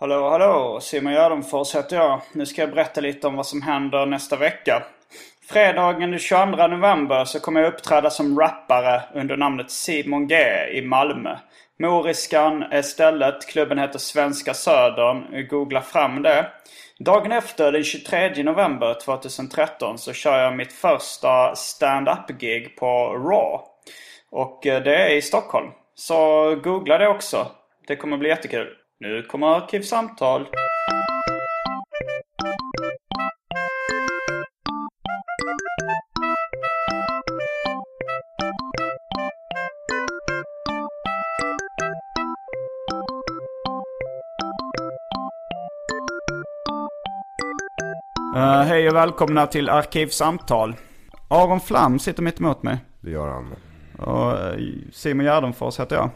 Hallå, hallå! Simon Gärdenfors heter jag. Nu ska jag berätta lite om vad som händer nästa vecka. Fredagen den 22 november så kommer jag uppträda som rappare under namnet Simon G i Malmö. Moriskan är stället. Klubben heter Svenska Södern. Googla fram det. Dagen efter, den 23 november 2013, så kör jag mitt första stand-up-gig på Raw. Och eh, det är i Stockholm. Så googla det också. Det kommer bli jättekul. Nu kommer Arkivsamtal. Uh, hej och välkomna till Arkivsamtal. Aron Flam sitter mitt emot mig. Det gör han. Och eh, Simon Gärdenfors heter jag.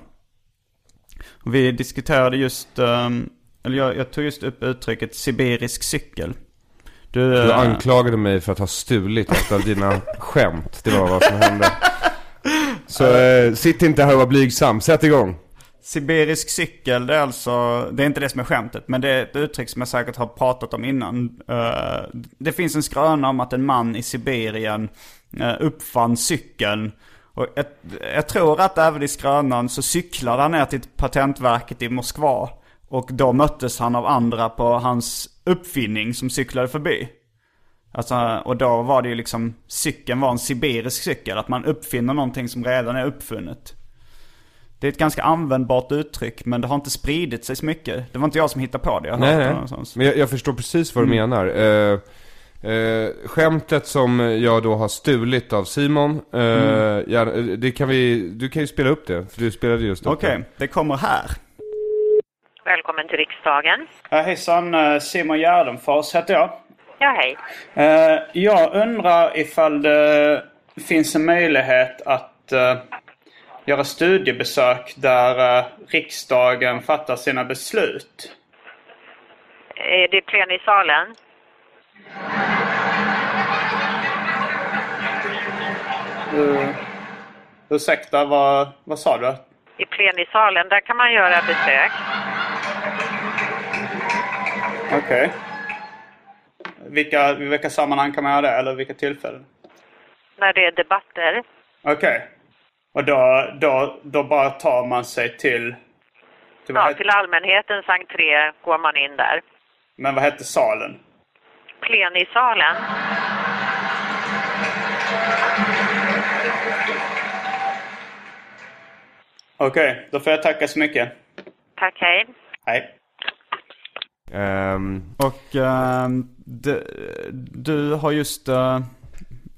Vi diskuterade just, um, eller jag, jag, tog just upp uttrycket sibirisk cykel. Du, du uh, anklagade mig för att ha stulit ett av dina skämt. Det var vad som hände. Så uh, sitt inte här och var blygsam, sätt igång. Sibirisk cykel, det är alltså, det är inte det som är skämtet, men det är ett uttryck som jag säkert har pratat om innan. Uh, det finns en skröna om att en man i Sibirien uh, uppfann cykeln. Och jag, jag, tror att även i skrönan så cyklade han ner till patentverket i Moskva. Och då möttes han av andra på hans uppfinning som cyklade förbi. Alltså, och då var det ju liksom, cykeln var en sibirisk cykel. Att man uppfinner någonting som redan är uppfunnet. Det är ett ganska användbart uttryck men det har inte spridit sig så mycket. Det var inte jag som hittade på det. Jag nej, nej. Men jag, jag, förstår precis vad du mm. menar. Uh, uh, skämtet som jag då har stulit av Simon, uh, mm. ja, det kan vi, du kan ju spela upp det, för du spelade just Okej, okay, det kommer här. Välkommen till riksdagen. Ja, hejsan, Simon Gärdenfors heter jag. Ja, hej. Jag undrar ifall det finns en möjlighet att göra studiebesök där uh, riksdagen fattar sina beslut. Är det plenisalen? Uh, ursäkta, vad, vad sa du? I plenisalen, där kan man göra besök. Okej. Okay. Vilka, vilka sammanhang kan man göra det, eller vilka tillfällen? När det är debatter. Okej. Okay. Och då, då, då bara tar man sig till... till ja, till allmänhetens entré går man in där. Men vad hette salen? Plenisalen. Okej, okay, då får jag tacka så mycket. Tack, hej. Hej. Um, och um, du, du har just... Uh,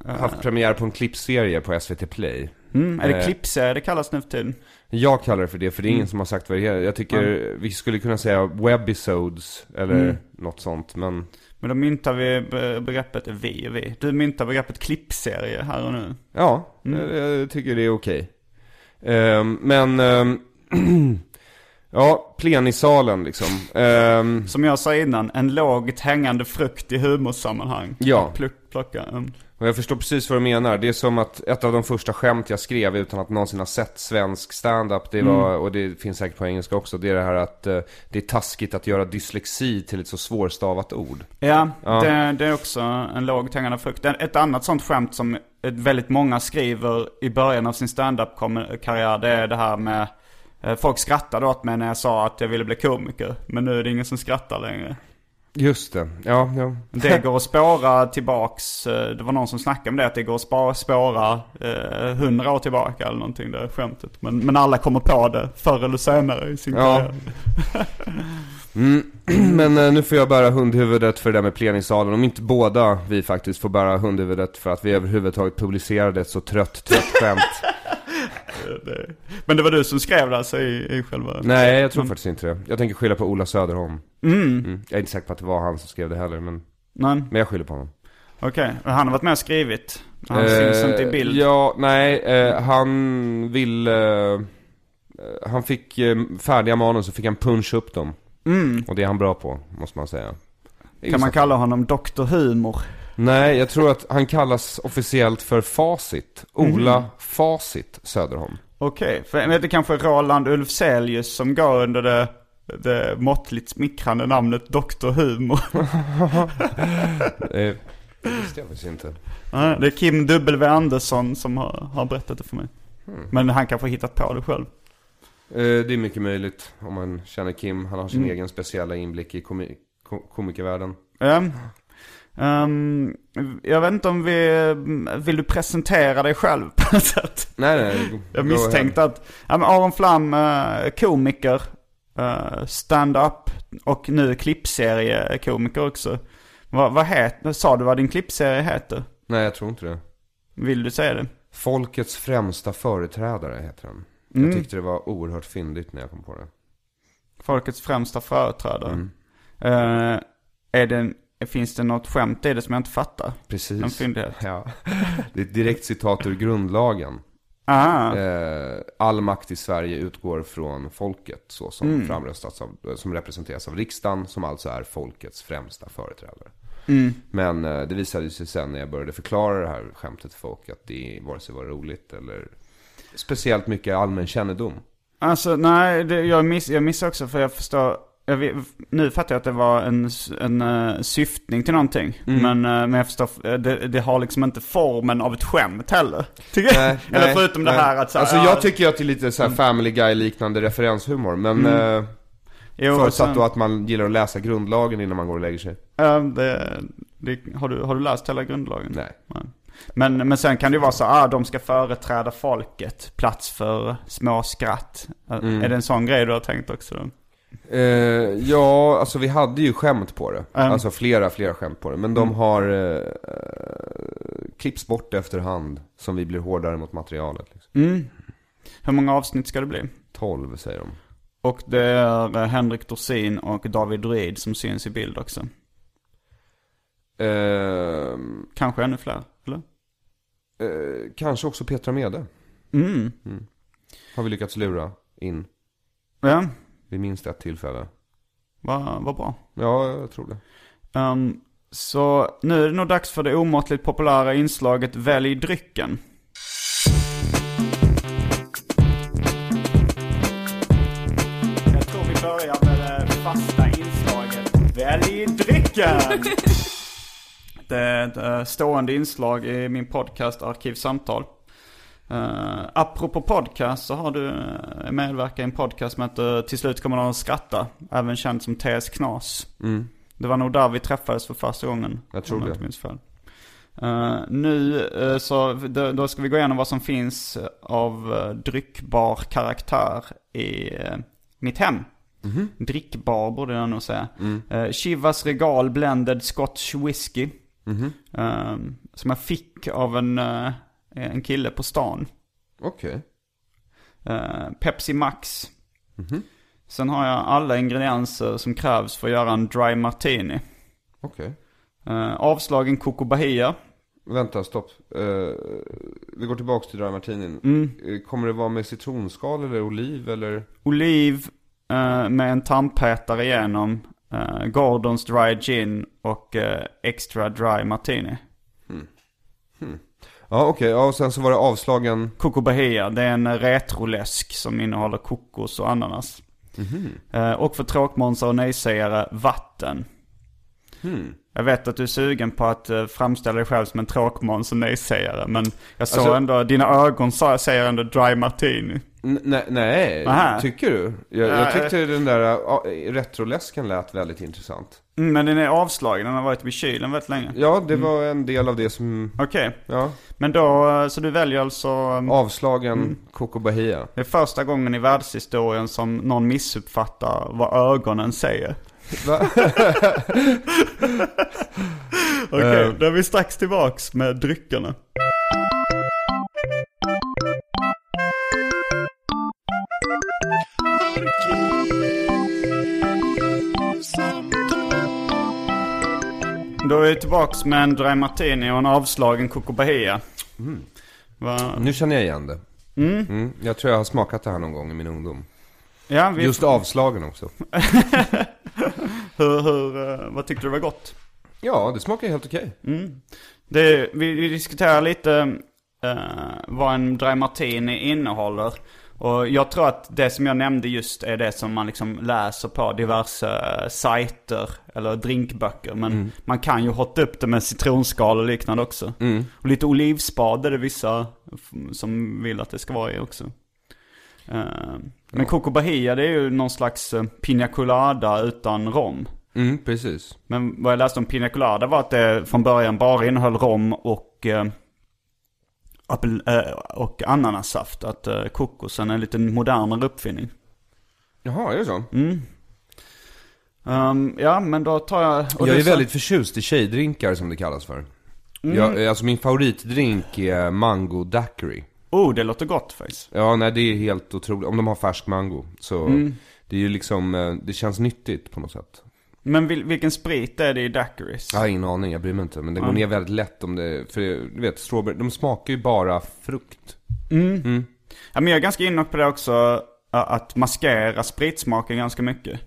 haft premiär på en klippserie på SVT Play. Mm, är det eh, klippserie det kallas nu för tiden? Jag kallar det för det, för det är ingen mm. som har sagt vad det är. Jag tycker mm. vi skulle kunna säga webisodes eller mm. något sånt, men... Men då myntar vi begreppet, vi vi. Du myntar begreppet klippserie här och nu. Ja, mm. jag, jag, tycker det är okej. Um, men... Um, ja, plenisalen liksom. Um, Som jag sa innan, en lågt hängande frukt i humorsammanhang. Ja. Plock, plocka. Mm. Och jag förstår precis vad du menar. Det är som att ett av de första skämt jag skrev utan att någonsin ha sett svensk standup, det var, mm. och det finns säkert på engelska också, det är det här att uh, det är taskigt att göra dyslexi till ett så svårstavat ord. Ja, ja. Det, det, är också en lågt hängande frukt. Ett annat sånt skämt som väldigt många skriver i början av sin standup-karriär, det är det här med Eh, Folk skrattade åt mig när jag sa att jag ville bli komiker. Men nu är det ingen som skrattar längre. Just det, ja, ja. Det går att spåra tillbaks, eh, det var någon som snackade om det, att det går att spåra, eh, hundra år tillbaka eller någonting, det skämtet. Men, men alla kommer på det förr eller senare i sin Ja. karriär. Men eh, nu får jag bära hundhuvudet för det där med plenisalen. Om inte båda vi faktiskt får bära hundhuvudet för att vi överhuvudtaget publicerade ett så trött, trött skämt. Det, men det var du som skrev det alltså i, i själva... Nej, jag tror faktiskt inte det. Jag tänker skylla på Ola Söderholm. Mm. Jag är inte säker på att det var han som skrev det heller, men, Nej, men jag skyller på honom. okej. Och Han har varit med och skrivit. Han syns inte i bild. Eh, Ja, nej, eh, han vill... Eh, han fick eh, färdiga manus så fick han puncha upp dem. Och det är han bra på, måste man säga. Kan man kalla honom Dr. Humor? Nej, jag tror att han kallas officiellt för Facit. Ola Facit Söderholm. Okej, för jag vet det kanske Roland Ulfzelius som går under det, det måttligt smickrande namnet Dr. Humor. Eh, det visste jag faktiskt inte. Det är Kim W. Andersson som har, har berättat det för mig. Men han kanske har hittat på det själv. Eh, det är mycket möjligt om man känner Kim. Han har sin egen speciella inblick i komi- ko- komikervärlden. Ja. Ehm, jag vet inte om vi... Vill du presentera dig själv på något sätt? Nej, nej. Jag misstänkte att ja, men Aron Flam, eh, komiker, eh, stand-up och nu klippseriekomiker också. Vad, vad heter, sa du vad din klippserie heter? Nej, jag tror inte det. Vill du säga det? Folkets främsta företrädare heter den. Mm. Jag tyckte det var oerhört fyndigt när jag kom på det. Folkets främsta företrädare. Eh, är det, finns det något skämt i det som jag inte fattar? Precis. En fyndighet. Ja. Det är ett direkt citat ur grundlagen. Ah, Eh, all makt i Sverige utgår från folket, så som framröstats av, som representeras av riksdagen, som alltså är folkets främsta företrädare. Men eh, det visade sig sen när jag började förklara det här skämtet för folk att det vare sig var roligt eller speciellt mycket allmän kännedom. alltså nej, det, jag, miss, jag missar också för jag förstår. Vet, nu fattar jag att det var en, en uh, syftning till någonting. Mm. Men, eh, men jag förstår, eh, det, det har liksom inte formen av ett skämt heller. Tycker jag. Nej, Eller nej, förutom det nej. här att så här, Alltså ja, jag tycker att det är lite så här Family Guy-liknande referenshumor. Men eh, jo, förutsatt sen- då att man gillar att läsa grundlagen innan man går och lägger sig. Ja, det, det, har, du, har du läst hela grundlagen? Nej. Men, men sen kan det ju vara så ah, de ska företräda folket, plats för små skratt. Mm. Är det en sån grej du har tänkt också? Då? Eh, ja, alltså vi hade ju skämt på det. Mm. Alltså flera, flera skämt på det. Men de har eh, eh, klippts bort efterhand. Som vi blir hårdare mot materialet. Liksom. Mm. Hur många avsnitt ska det bli? 12 säger de. Och det är eh, Henrik Dorsin och David Druid som syns i bild också. Eh, Kanske ännu fler, eller? eh, kanske också Petra Mede. Mm. Har vi lyckats lura in. Ja, Vid minst ett tillfälle. vad vad bra. Ja, jag tror det. Ehm, så nu är det nog dags för det omåttligt populära inslaget Välj drycken. Jag tror vi börjar med det fasta inslaget Välj drycken! Det är ett eh, stående inslag i min podcast Arkivsamtal. Uh, apropå podcast så har du uh, medverkat i en podcast som heter Till slut kommer någon att skratta. Även känd som TS Knas. Det var nog där vi träffades för första gången. Mm. Jag tror det. minns fel. Eh, nu eh, så då, då ska vi gå igenom vad som finns eh, av uh, dryckbar karaktär i eh, mitt hem. Mhm. Drickbar borde jag nog säga. Mm. Uh, Chivas Regal Blended Scotch Whisky. Mhm. eh, som jag fick av en, eh, en kille på stan. Okej. Eh, Pepsi Max. Sen har jag alla ingredienser som krävs för att göra en dry martini. Okej. Uh, avslagen Coco Bahia. Vänta, stopp. Eh, vi går tillbaks till dry martinin. Mm. Eh, Kommer det vara med citronskal eller oliv eller? Oliv eh, med en tandpetare igenom. Gordons Dry Gin och eh, Extra Dry Martini. Ja, okej. Ja, och sen så var det avslagen. Coco Bahia, det är en retroläsk som innehåller kokos och ananas. Eh, och för tråkmånsar och nejsägare, vatten. Jag vet att du är sugen på att uh, framställa dig själv som en tråkmåns och nejsägare. Men jag såg Alltså- ändå, dina ögon sa, säger ändå dry martini. N- nej. Aha. tycker du? Jag, Ja, jag tyckte den där retroläsken lät väldigt intressant. Mm, men den är avslagen, den har varit vid kylen väldigt länge. Ja, det var en del av det som, Okej, ja, men då, eh, så du väljer alltså... um, avslagen Coco Bahia. Det är första gången i världshistorien som någon missuppfattar vad ögonen säger. Va? Okej, Eh. då är vi strax tillbaks med dryckerna. Då är vi tillbaks med en Dry Martini och en avslagen Coco Bahia. Va? Nu känner jag igen det. Mm, jag tror jag har smakat det här någon gång i min ungdom. Ja, vi, Just avslagen också. hur, hur, eh, vad tyckte du var gott? Ja, det smakar helt okej. Det, vi, vi diskuterar lite eh, vad en Dry Martini innehåller. Och jag tror att det som jag nämnde just är det som man liksom läser på diverse eh, sajter eller drinkböcker. Men man kan ju hotta upp det med citronskal och liknande också. Och lite olivspad är det vissa f- som vill att det ska vara i också. Eh, men Coco Bahia det är ju någon slags eh, pina colada utan rom. Mm, precis. Men vad jag läste om Pina Colada var att det från början bara innehöll rom och, eh, apel, eh, och ananassaft. Att eh, kokosen är en lite modernare uppfinning. Jaha, är det så? Ehm, ja, men då tar jag... jag är sa- väldigt förtjust i tjejdrinkar som det kallas för. Jag, alltså min favoritdrink är mango daiquiri. Oh, det låter gott faktiskt. Ja, nej det är helt otroligt. Om de har färsk mango. Så det är ju liksom, eh, det känns nyttigt på något sätt. Men vil, vilken sprit är det i daiquiris? Jag har ingen aning, jag bryr mig inte. Men det går ner väldigt lätt om det, för du vet, strawberry, de smakar ju bara frukt. Ja, men jag är ganska inne på det också, att maskera spritsmaken ganska mycket.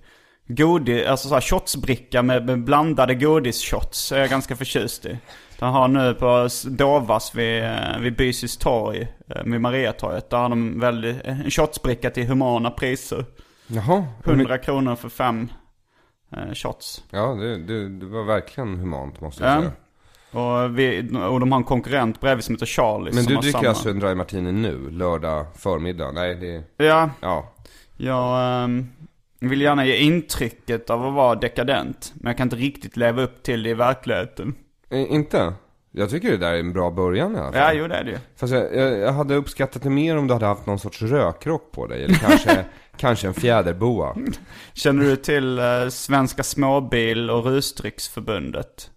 Godis, alltså så här shotsbricka med, med blandade godisshots är jag ganska förtjust i. De har nu på Dovas vid, eh, vid Bysis torg, eh, vid Mariatorget, där har de väldigt, en shotsbricka till humana priser. Jaha. 100 kronor för fem shots. Ja, det, det, det var verkligen humant måste jag Ja. säga. Och, vi, och de har en konkurrent bredvid som heter Charlie Men du dricker samma. alltså en dry martini nu, lördag förmiddag? Nej, det, Ja, ja. Jag ehm, vill gärna ge intrycket av att vara dekadent. Men jag kan inte riktigt leva upp till det i verkligheten. Eh, inte? Jag tycker det där är en bra början i alla fall. Ja, jo det är det ju. Fast jag, jag, jag hade uppskattat det mer om du hade haft någon sorts rökrock på dig. Eller kanske, kanske en fjäderboa. Känner du till eh, Svenska Småbil och Rusdrycksförbundet?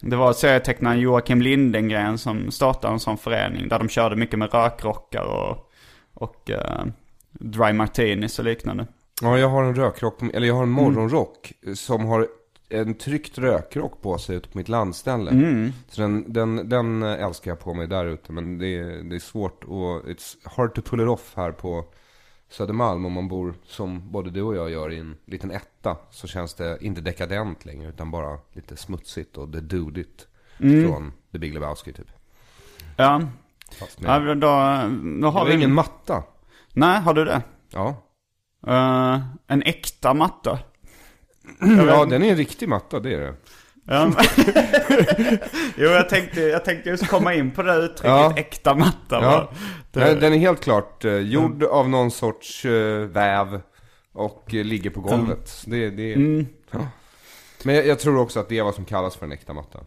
Det var serietecknaren Joakim Lindengren som startade en sån förening. Där de körde mycket med rökrockar och, och eh, dry martinis och liknande. Ja, jag har en rökrock, eller jag har en morgonrock som har en tryckt rökrock på sig ute på mitt landställe. Så den, den, den älskar jag på mig där ute. Men det är, det är svårt och it's hard to pull it off här på Södermalm. Om man bor som både du och jag gör i en liten etta. Så känns det inte dekadent längre utan bara lite smutsigt och det dudigt. Från The Big Lebowski typ. Ja, Fast med, ja då, då jag har har vi... ingen matta. Nej, har du det? Ja. Eh, en äkta matta? Ja, den är en riktig matta, det är det. Ja. jo, jag tänkte, jag tänkte just komma in på det uttrycket, Ja. äkta matta. Ja. Nej, Den är helt klart eh, gjord av någon sorts eh, väv och eh, ligger på golvet. Det, det, ja. Men jag, jag tror också att det är vad som kallas för en äkta matta.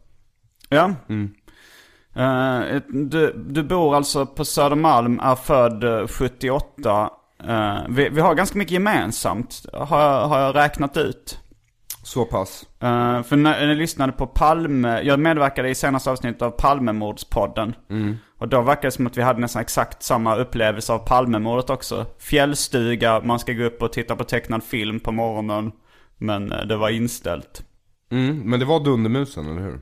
Ja. Eh, du, du bor alltså på Södermalm, är född eh, 78. Eh, vi, vi har ganska mycket gemensamt, har jag, har jag räknat ut. Så pass. Eh, för när jag lyssnade på Palme, jag medverkade i senaste avsnittet av Palmemordspodden. Och då verkade det som att vi hade nästan exakt samma upplevelse av Palmemordet också. Fjällstuga, man ska gå upp och titta på tecknad film på morgonen. Men eh, det var inställt. Mm, men det var Dundermusen, eller hur?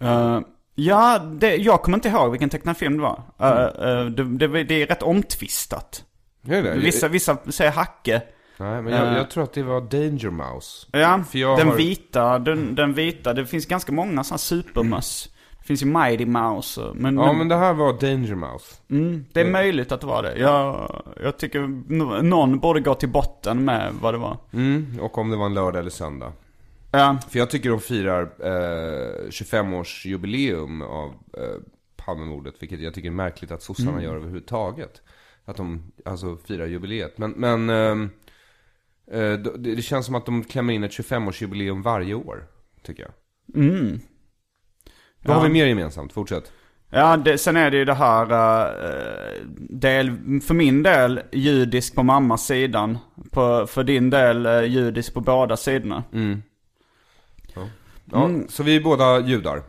Eh, ja, det, jag kommer inte ihåg vilken tecknad film det var. Eh, eh, det, det, det är rätt omtvistat. Är det? Vissa, vissa säger Hacke. Nej, men jag, Eh. jag tror att det var Danger Mouse. Ja, den har- vita, den, den vita. Det finns ganska många sådana supermöss. Det finns ju Mighty Mouse. Men, Ja, men, men det här var Danger Mouse. mm, det är möjligt att det var det. Jag, jag tycker någon borde gå till botten med vad det var. Mm, och om det var en lördag eller söndag. Ja, För jag tycker de firar eh, 25-årsjubileum av eh, Palmemordet, vilket jag tycker är märkligt att sossarna gör överhuvudtaget. att de alltså firar jubileet. Men, men eh, det, det känns som att de klämmer in ett 25-årsjubileum varje år, tycker jag. Mm. Vad Ja. har vi mer gemensamt? Fortsätt. Ja, det, sen är det ju det här, eh, del, för min del judisk på mammas sidan. På, för din del eh, judisk på båda sidorna. Ja, Så vi är båda judar.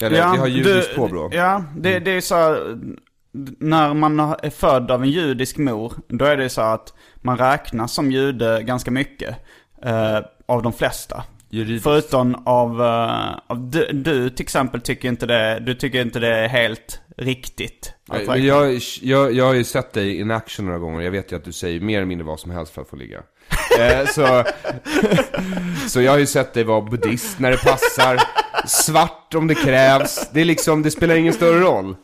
Eller vi har judiskt påbrå. Ja, det, det är så här, när man är född av en judisk mor, då är det så här att man räknas som jude ganska mycket. Eh, av de flesta. Juridiskt. Förutom av, eh, av du, du till exempel tycker inte det, du tycker inte det är helt riktigt. Men jag, jag, jag har ju sett dig in action några gånger. Jag vet ju att du säger mer eller mindre vad som helst för att få ligga. eh, så, så jag har ju sett dig vara buddhist när det passar. Svart om det krävs. Det är liksom, det spelar ingen större roll.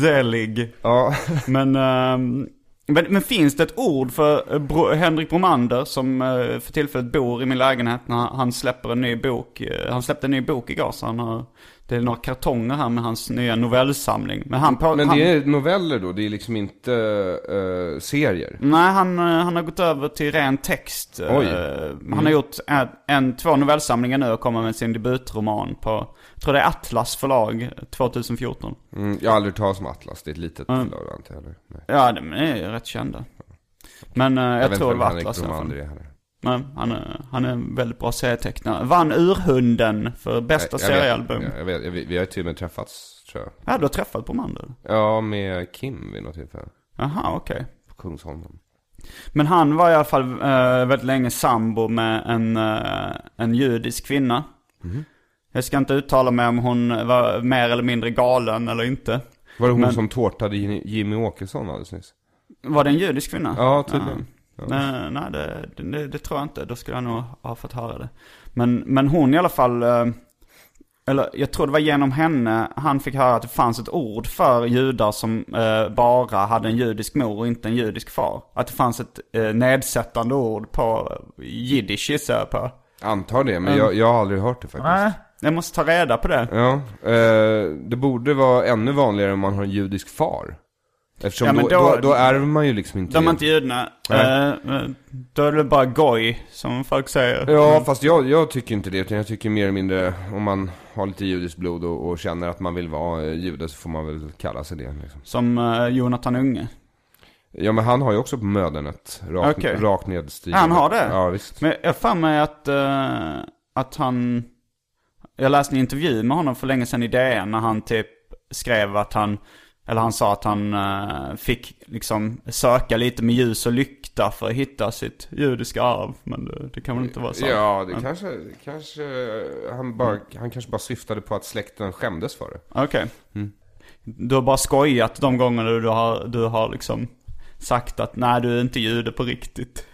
Zelig. Ja. Men, ehm, men, men finns det ett ord för eh, Bro, Henrik Bromander som eh, för tillfället bor i min lägenhet när han släpper en ny bok. eh, Han släppte en ny bok igår så han har, det är några kartonger här med hans nya novellsamling. Men han, på, Men han, det är noveller då, det är liksom inte eh, serier. Nej, han, han har gått över till ren text. Oj. Han har gjort en, en, två novellsamlingar nu och kommer med sin debutroman på, jag tror det är Atlas förlag 2014. Mm, jag har aldrig talat om Atlas, det är ett litet förlag inte heller. Nej. Ja, de är ju rätt kända. Men eh, jag, vet tror det var Atlas i alla fall. Bromander. Men han är, han är en väldigt bra serietecknare. Vann Urhunden för bästa Jag- jag vet- seriealbum. ja, Jag vet, jag vet, vi har ju till och med träffats, tror jag. Ja, du har träffat på Mander? Ja, med Kim vid något tillfälle. Jaha, okej. På Kungsholmen. Men han var i alla fall eh, väldigt länge sambo med en, eh, en judisk kvinna. Mhm. Jag ska inte uttala mig om hon var mer eller mindre galen eller inte. Var det hon Men- som tårtade Jimmy Åkesson alldeles nyss? Var det en judisk kvinna? Ja, tydligen. Ja. Nej, nej det, det, det tror jag inte. Då skulle jag nog ha fått höra det. Men, men hon i alla fall, eh, eller jag tror det var genom henne han fick höra att det fanns ett ord för judar som eh, bara hade en judisk mor och inte en judisk far. Att det fanns ett eh, nedsättande ord på jiddisch gissar jag på. Antar det, men jag, jag har aldrig hört det faktiskt. Jag måste ta reda på det. Ja, eh, det borde vara ännu vanligare om man har en judisk far. Eftersom Ja, då, då- då, då ärver man ju liksom inte De är inte judarna. Eh, då är det bara goj, som folk säger. Ja, fast jag, jag tycker inte det. Utan jag tycker mer eller mindre, om man har lite judiskt blod och, och känner att man vill vara eh, jude så får man väl kalla sig det. Liksom. Som eh, Jonathan Unge. Ja, men han har ju också på mödernet. Rakt, Okej. rakt nedstigande. Han har det? Ja, visst. Men jag för mig att, eh, att han... Jag läste en intervju med honom för länge sedan i DN när han typ skrev att han... Eller han sa att han eh, fick liksom söka lite med ljus och lykta för att hitta sitt judiska arv. Men det, det kan väl inte vara så? Ja, det kanske, kanske han, bara, han kanske bara syftade på att släkten skämdes för det. Okej. Mm. Du har bara skojat de gångerna du har, du har liksom sagt att nej du är inte jude på riktigt.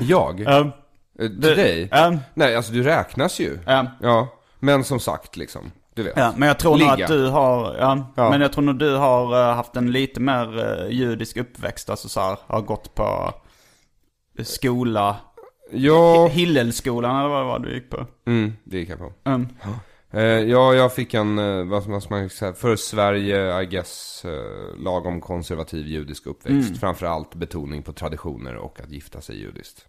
Jag? Um, Eh, Till dig? Um, Nej, alltså du räknas ju. um, Ja, men som sagt liksom. Du vet. Ja, men jag tror nog att du har, ja, Ja. men jag tror nog du har eh, haft en lite mer uh, judisk uppväxt. Alltså så här, har gått på skola, Ja, Hillelskolan eller vad det var du gick på. mm, det gick jag på. Mm. Eh, ja, jag fick en, eh, vad vad ska man säga, för Sverige, I guess, eh, lagom konservativ judisk uppväxt. Mm. Framförallt betoning på traditioner och att gifta sig judiskt.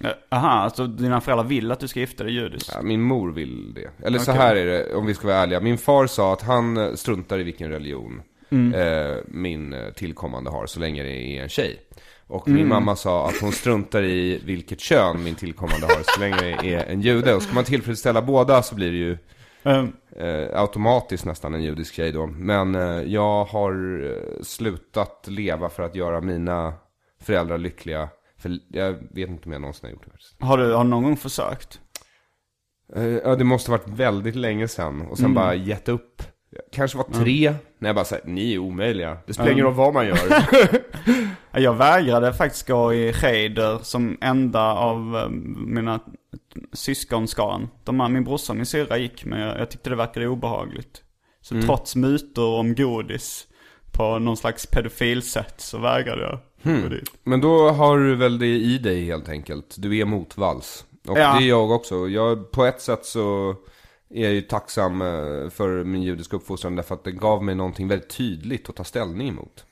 Ja, Aha, alltså dina föräldrar vill att du ska gifta dig judiskt? Ja, min mor vill det. Eller så Okej. här är det, om vi ska vara ärliga. Min far sa att han eh, struntar i vilken religion Mm. eh, min eh, tillkommande har, så länge det är en tjej. Och Mm. min mamma sa att hon struntar i vilket kön min tillkommande har, så länge det är en jude. Och ska man tillfredsställa båda så blir det ju Um, eh, automatiskt nästan en judisk tjej då. Men eh, jag har eh, slutat leva för att göra mina föräldrar lyckliga. För jag vet inte om jag någonsin har gjort det faktiskt. har, du, har du någon gång försökt? Eh, ja, det måste varit väldigt länge sedan. Och sen Mm. bara gett upp. Kanske var tre. När jag bara säger ni är omöjliga. Det spelar ingen roll vad man gör. Ja, Jag vägrade faktiskt gå i cheder som enda av eh, mina syskonskaran. De här, min brorsa och min syrra gick, men jag, jag tyckte det verkade obehagligt. Så Mm. trots mutor om godis på någon slags pedofilsätt så vägrade jag Hmm. Men då har du väl det i dig helt enkelt. Du är motvalls. Och Ja. det är jag också. Jag, på ett sätt så är jag ju tacksam eh, för min judiska uppfostran. Därför att det gav mig någonting väldigt tydligt att ta ställning emot.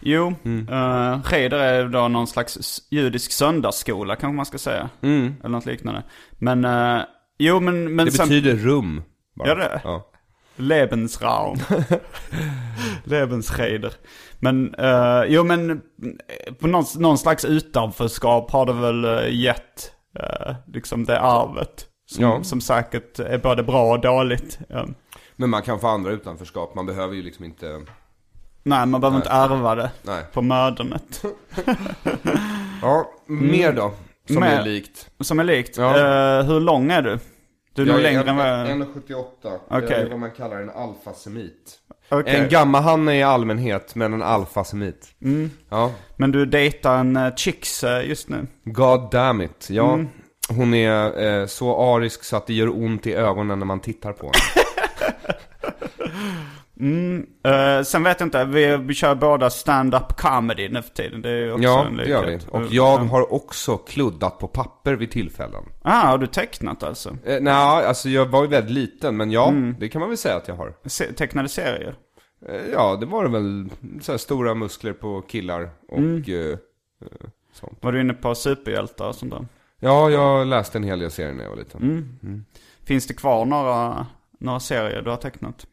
Jo, Mm. uh, Cheder är då någon slags judisk söndagsskola kanske man ska säga. Eller något liknande. Men, eh, jo men, men Mm. Det sen... betyder rum. Bara. Gör det? Ja. Lebensraum. Lebenscheder. Men, eh, jo men eh, på någon, någon slags utanförskap har det väl uh, gett eh, liksom det arvet. Som, Ja. som säkert är både bra och dåligt. Ja. Men man kan få andra utanförskap. Man behöver ju liksom inte... Nej, man behöver inte ärva det Nej. på mödernet. Ja, mer då. Som Mer. är likt. Som är likt. Ja. Eh, hur lång är du? Du är nog längre än vad jag... 1,78. Okej. Jag är vad man kallar en alfasemit. Okej. En gammahanne i allmänhet, men en alfasemit. Mm. Ja. Men du dejtar en uh, chicks eh, just nu? God damn it. Ja. Mm. Hon är eh, så arisk så att det gör ont i ögonen när man tittar på henne. Eh, sen vet jag inte, vi, vi kör båda stand-up comedy nu för tiden. Det är också ja, en det gör vi. likhet. Och Eh, jag har också kluddat på papper vid tillfällen. Ah, har du tecknat alltså? Eh, Nej, alltså jag var ju väldigt liten, men ja, Mm. det kan man väl säga att jag har. Se, tecknade serier? Eh, Ja, det var det väl. Så stora muskler på killar och Mm. eh, sånt. Var du inne på superhjältar och sånt där? Ja, jag läste en hel del serier när jag var liten. Mm. Finns det kvar några, några serier du har tecknat?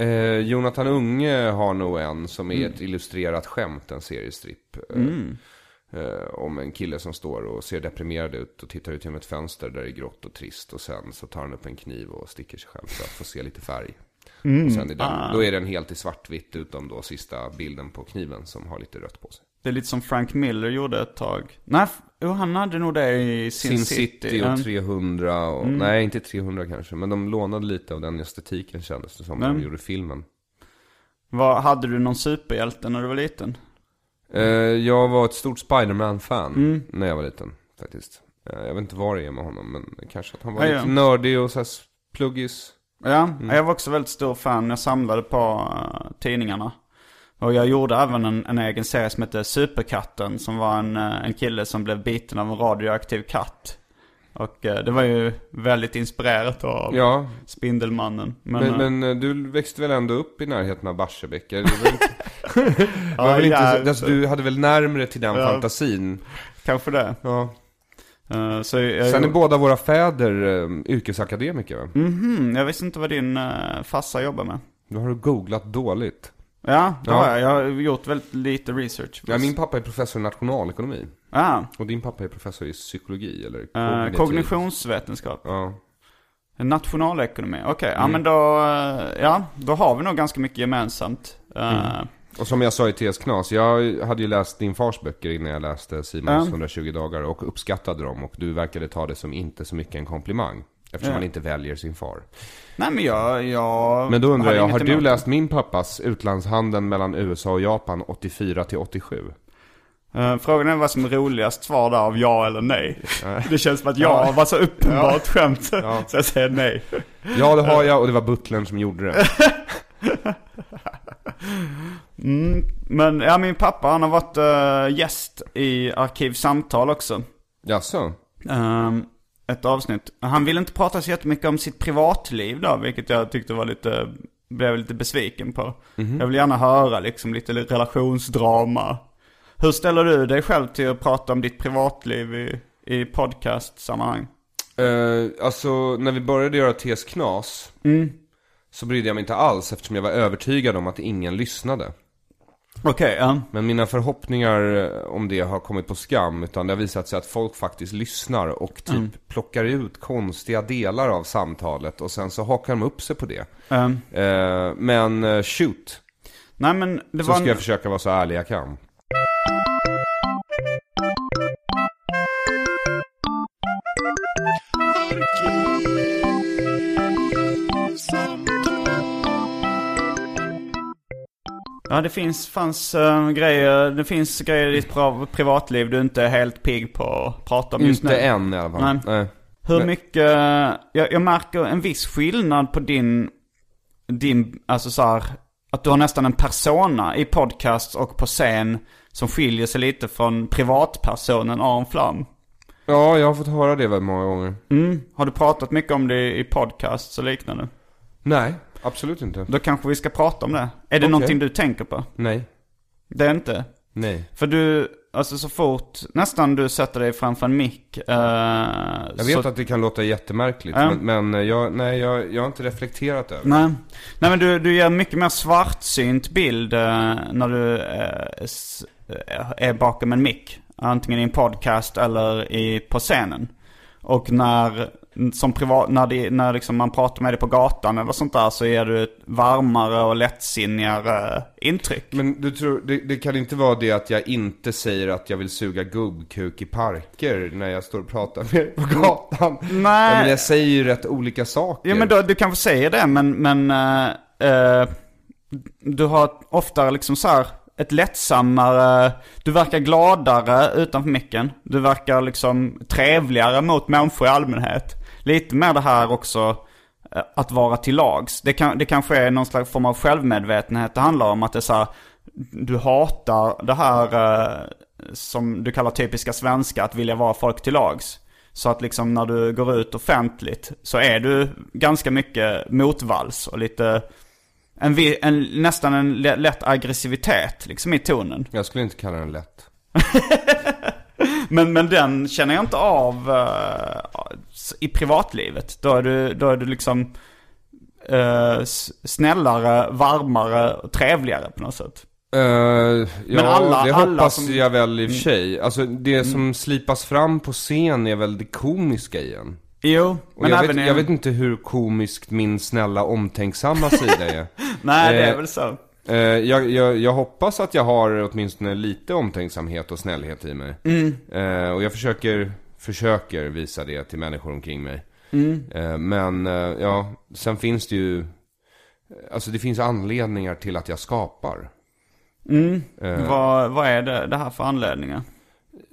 Eh, Jonathan Unge har nog en som är Mm. ett illustrerat skämt, en seriestripp. Eh, eh, om en kille som står och ser deprimerad ut och tittar ut genom ett fönster där det är grått och trist. Och sen så tar han upp en kniv och sticker sig själv för att få se lite färg. Och sen är den, Ah. då är den helt i svartvitt utom då sista bilden på kniven som har lite rött på sig. Det är lite som Frank Miller gjorde ett tag. Nej, jo han hade nog det i Sin, Sin City. City och 300 och, Mm. nej inte 300 kanske. Men de lånade lite av den estetiken kändes det som när de gjorde filmen. Vad, hade du någon superhjälte när du var liten? Eh, jag var ett stort Spiderman-fan Mm. när jag var liten faktiskt. Eh, jag vet inte vad det är med honom, men kanske att han var Ja, lite ja. nördig och så här s- pluggis. Ja, Mm. jag var också väldigt stor fan. Jag samlade på eh, tidningarna. Och jag gjorde även en, en egen serie som hette Superkatten. Som var en, eh, en kille som blev biten av en radioaktiv katt. Och eh, det var ju väldigt inspirerat av Ja, Spindelmannen. Men, eh, men, eh, du växte väl ändå upp i närheten av Barsebäck? eller? Det var inte, det var Ja, väl inte, ja, så- alltså, du hade väl närmre till den Ja. fantasin? kanske det. Ja. Eh, så jag, Sen är båda våra fäder um, yrkesakademiker va? Mhm, jag visste inte vad din uh, farsa jobbar med. Då har du googlat dåligt. Ja, det Ja. har jag. Jag har gjort väldigt lite research. Ja, min pappa är professor i nationalekonomi. Ja, Och din pappa är professor i psykologi eller eh, kognitiv. kognitionsvetenskap. Ja. Nationalekonomi, okej. Ja Mm. men då, eh, ja, då har vi nog ganska mycket gemensamt. Eh, Och som jag sa i TS Knas, jag hade ju läst din fars böcker innan jag läste Simons Ja. 120 dagar och uppskattade dem. Och du verkade ta det som inte så mycket en komplimang. Eftersom Ja. man inte väljer sin far. Nej men jag, jag Men då undrar jag, har du emot läst min pappas utlandshandeln mellan USA och Japan 84 till 87? det. Eh, frågan är vad som är roligast svar där av ja eller nej. Det känns som att ja var så uppenbart skämt. Så jag säger nej. Ja, det har jag och det var butlern som gjorde det. Mm, men ja, min pappa han har varit eh, gäst i Arkivsamtal också. Jaså? Ehm, ett avsnitt. Han ville inte prata så jättemycket om sitt privatliv då, vilket jag tyckte var lite, blev lite besviken på. Jag vill gärna höra liksom lite relationsdrama. Hur ställer du dig själv till att prata om ditt privatliv i, i podcast-sammanhang? Eh, alltså, när vi började göra TS Knas så brydde jag mig inte alls eftersom jag var övertygad om att ingen lyssnade. Okej, ja. Men mina förhoppningar eh, om det har kommit på skam. Utan det har visat sig att folk faktiskt lyssnar och typ plockar ut konstiga delar av samtalet. Och sen så hakar de upp sig på det. Ehm, Eh, men eh, shoot, nej men det så var ska en... jag försöka vara så ärlig jag kan. Ja, det finns, fanns eh, grejer, det finns grejer i ditt privatliv du inte är helt pigg på att prata om just Inte nu. än i alla fall. Nej. Nej. Hur Men- mycket, jag, jag märker en viss skillnad på din, din, alltså så här, att du har nästan en persona i podcast och på scen som skiljer sig lite från privatpersonen Aron Flam. Ja, jag har fått höra det väldigt många gånger. Mm. Har du pratat mycket om det i podcasts och liknande? Nej, absolut inte. Då kanske vi ska prata om det. Är det Okej. någonting du tänker på? Nej. Det är inte. Nej. För du, alltså så fort nästan du sätter dig framför en mick. eh, Jag vet så, att det kan låta jättemärkligt, Ja. men, men jag, nej, jag, jag har inte reflekterat över det. Nej. Nej men du, du ger mycket mer svartsynt bild eh, när du eh, eh, är bakom en mick. Antingen i en podcast eller i, på scenen. Och när, som privat, när, det, när liksom man pratar med dig på gatan eller sånt där så ger du ett varmare och lättsinnigare intryck. Men du tror, det, det kan inte vara det att jag inte säger att jag vill suga gubbkuk i parker när jag står och pratar med dig på gatan? Nej. Ja, men jag säger ju rätt olika saker. Ja men då, du kanske säger det men, men eh, eh, du har oftare liksom så här ett lättsammare, du verkar gladare utanför micken. Du verkar liksom trevligare mot människor i allmänhet. Lite mer det här också eh, att vara till lags. Det, kan, det kanske är någon slags form av självmedvetenhet det handlar om. Att det är så här, du hatar det här eh, som du kallar typiska svenska, att vilja vara folk till lags. Så att liksom när du går ut offentligt så är du ganska mycket motvalls och lite, en, en, nästan en lä- lätt aggressivitet liksom i tonen. Jag skulle inte kalla den lätt. Men, men den känner jag inte av eh, i privatlivet. Då är du, då är du liksom eh, s- snällare, varmare och trevligare på något sätt. Uh, ja, Men alla- det alla hoppas som- Mm. jag väl i och för sig. Alltså det som slipas fram på scen är väl det komiska i en. Jo, Och men jag, även vet, i- jag vet inte hur komiskt min snälla omtänksamma sida är. Nej, det är eh, väl så. Eh, jag, jag, jag hoppas att jag har åtminstone lite omtänksamhet och snällhet i mig. Mm. Eh, och jag försöker, försöker visa det till människor omkring mig. Mm. Eh, men eh, ja, sen finns det ju, alltså det finns anledningar till att jag skapar. Eh. Vad, vad är det, det här för anledningar?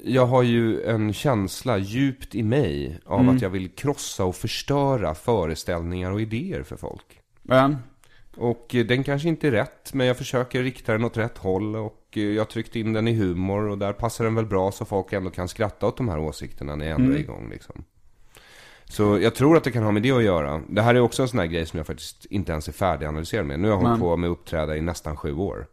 Jag har ju en känsla djupt i mig av Mm. att jag vill krossa och förstöra föreställningar och idéer för folk. Men, Och eh, den kanske inte är rätt, men jag försöker rikta den åt rätt håll. Och eh, jag har tryckt in den i humor och där passar den väl bra så folk ändå kan skratta åt de här åsikterna när jag ändå är igång liksom. Så jag tror att det kan ha med det att göra. Det här är också en sån här grej som jag faktiskt inte ens är färdiganalyserad med. Nu har jag hållit på med att uppträda i nästan sju år.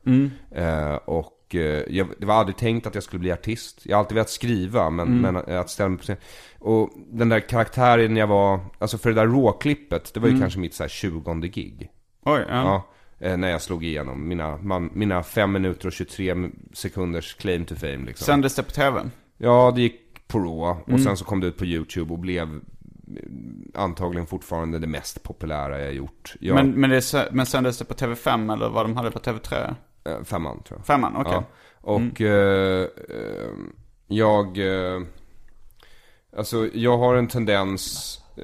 Eh, och eh, jag, det var aldrig tänkt att jag skulle bli artist. Jag har alltid velat skriva, men, men att ställa mig på scen. Och den där karaktären jag var, alltså för det där råklippet, det var ju kanske mitt så här 20 gig. Oj, ja. Ja, eh, när jag slog igenom mina, man, mina 5 minuter och 23 sekunders claim to fame liksom. Sändes det på tv? Ja, det gick på Raw och sen så kom det ut på YouTube och blev eh, antagligen fortfarande det mest populära jag gjort. Jag, Men, men, det, men sändes det på TV5 eller vad de hade på TV3? eh, femman tror jag. Femman, okej. Ja. Och eh, eh, jag, eh, alltså jag har en tendens, eh,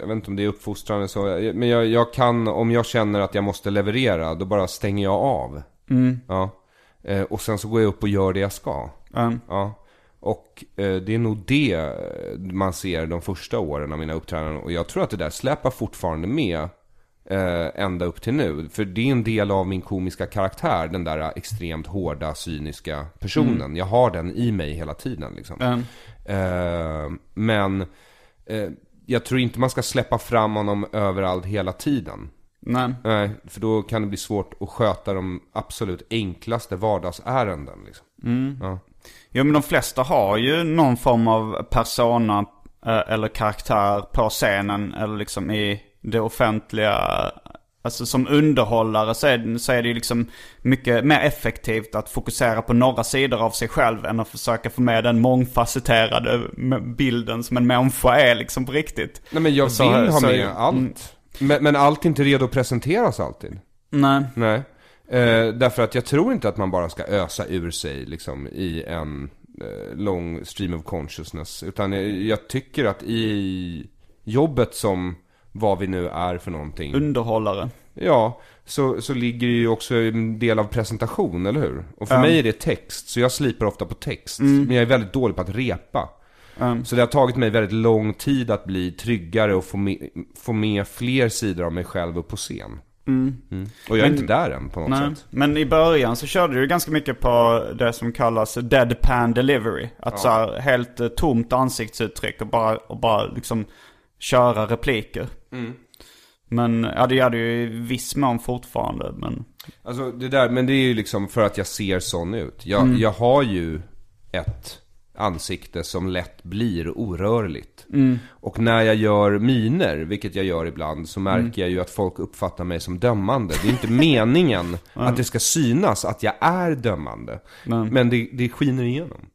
jag vet inte om det är uppfostrande så, men jag, jag kan, om jag känner att jag måste leverera, då bara stänger jag av. Ja. Eh, och sen så går jag upp och gör det jag ska. Mm. Ja. Och eh, det är nog det man ser de första åren av mina uppträdanden. Och jag tror att det där släpar fortfarande med eh, ända upp till nu. För det är en del av min komiska karaktär, den där extremt hårda, cyniska personen. Jag har den i mig hela tiden liksom. Mm. Eh, men eh, jag tror inte man ska släppa fram honom överallt hela tiden. Nej. Nej, för då kan det bli svårt att sköta de absolut enklaste vardagsärenden liksom. Ja. Jo men de flesta har ju någon form av persona eh, eller karaktär på scenen eller liksom i det offentliga. Alltså som underhållare så är, det- så är det ju liksom mycket mer effektivt att fokusera på några sidor av sig själv än att försöka få med den mångfacetterade bilden som en människa är liksom på riktigt. Nej men jag så- vill ha med allt. Men, men allt är inte redo att presenteras alltid. Nej. Nej. Eh, därför att jag tror inte att man bara ska ösa ur sig liksom i en eh, lång stream of consciousness. Utan jag, jag tycker att i jobbet som vad vi nu är för någonting. Underhållare. Ja, så, så ligger det ju också en del av presentation, eller hur? Och för mig är det text, så jag slipar ofta på text. Men jag är väldigt dålig på att repa. Så det har tagit mig väldigt lång tid att bli tryggare och få med, få med fler sidor av mig själv upp på scen. Mm. Och jag är inte där än på något Nej. sätt. Men i början så körde du ganska mycket på det som kallas deadpan delivery. Att så här, helt eh, tomt ansiktsuttryck och bara, och bara liksom köra repliker. Men ja, det gör det ju i viss mån fortfarande. Men Alltså det där, men det är ju liksom för att jag ser sån ut. Jag, jag har ju ett ansikte som lätt blir orörligt. Och när jag gör miner, vilket jag gör ibland, så märker jag ju att folk uppfattar mig som dömande. Det är inte meningen att det ska synas att jag är dömande. Men det, det skiner igenom.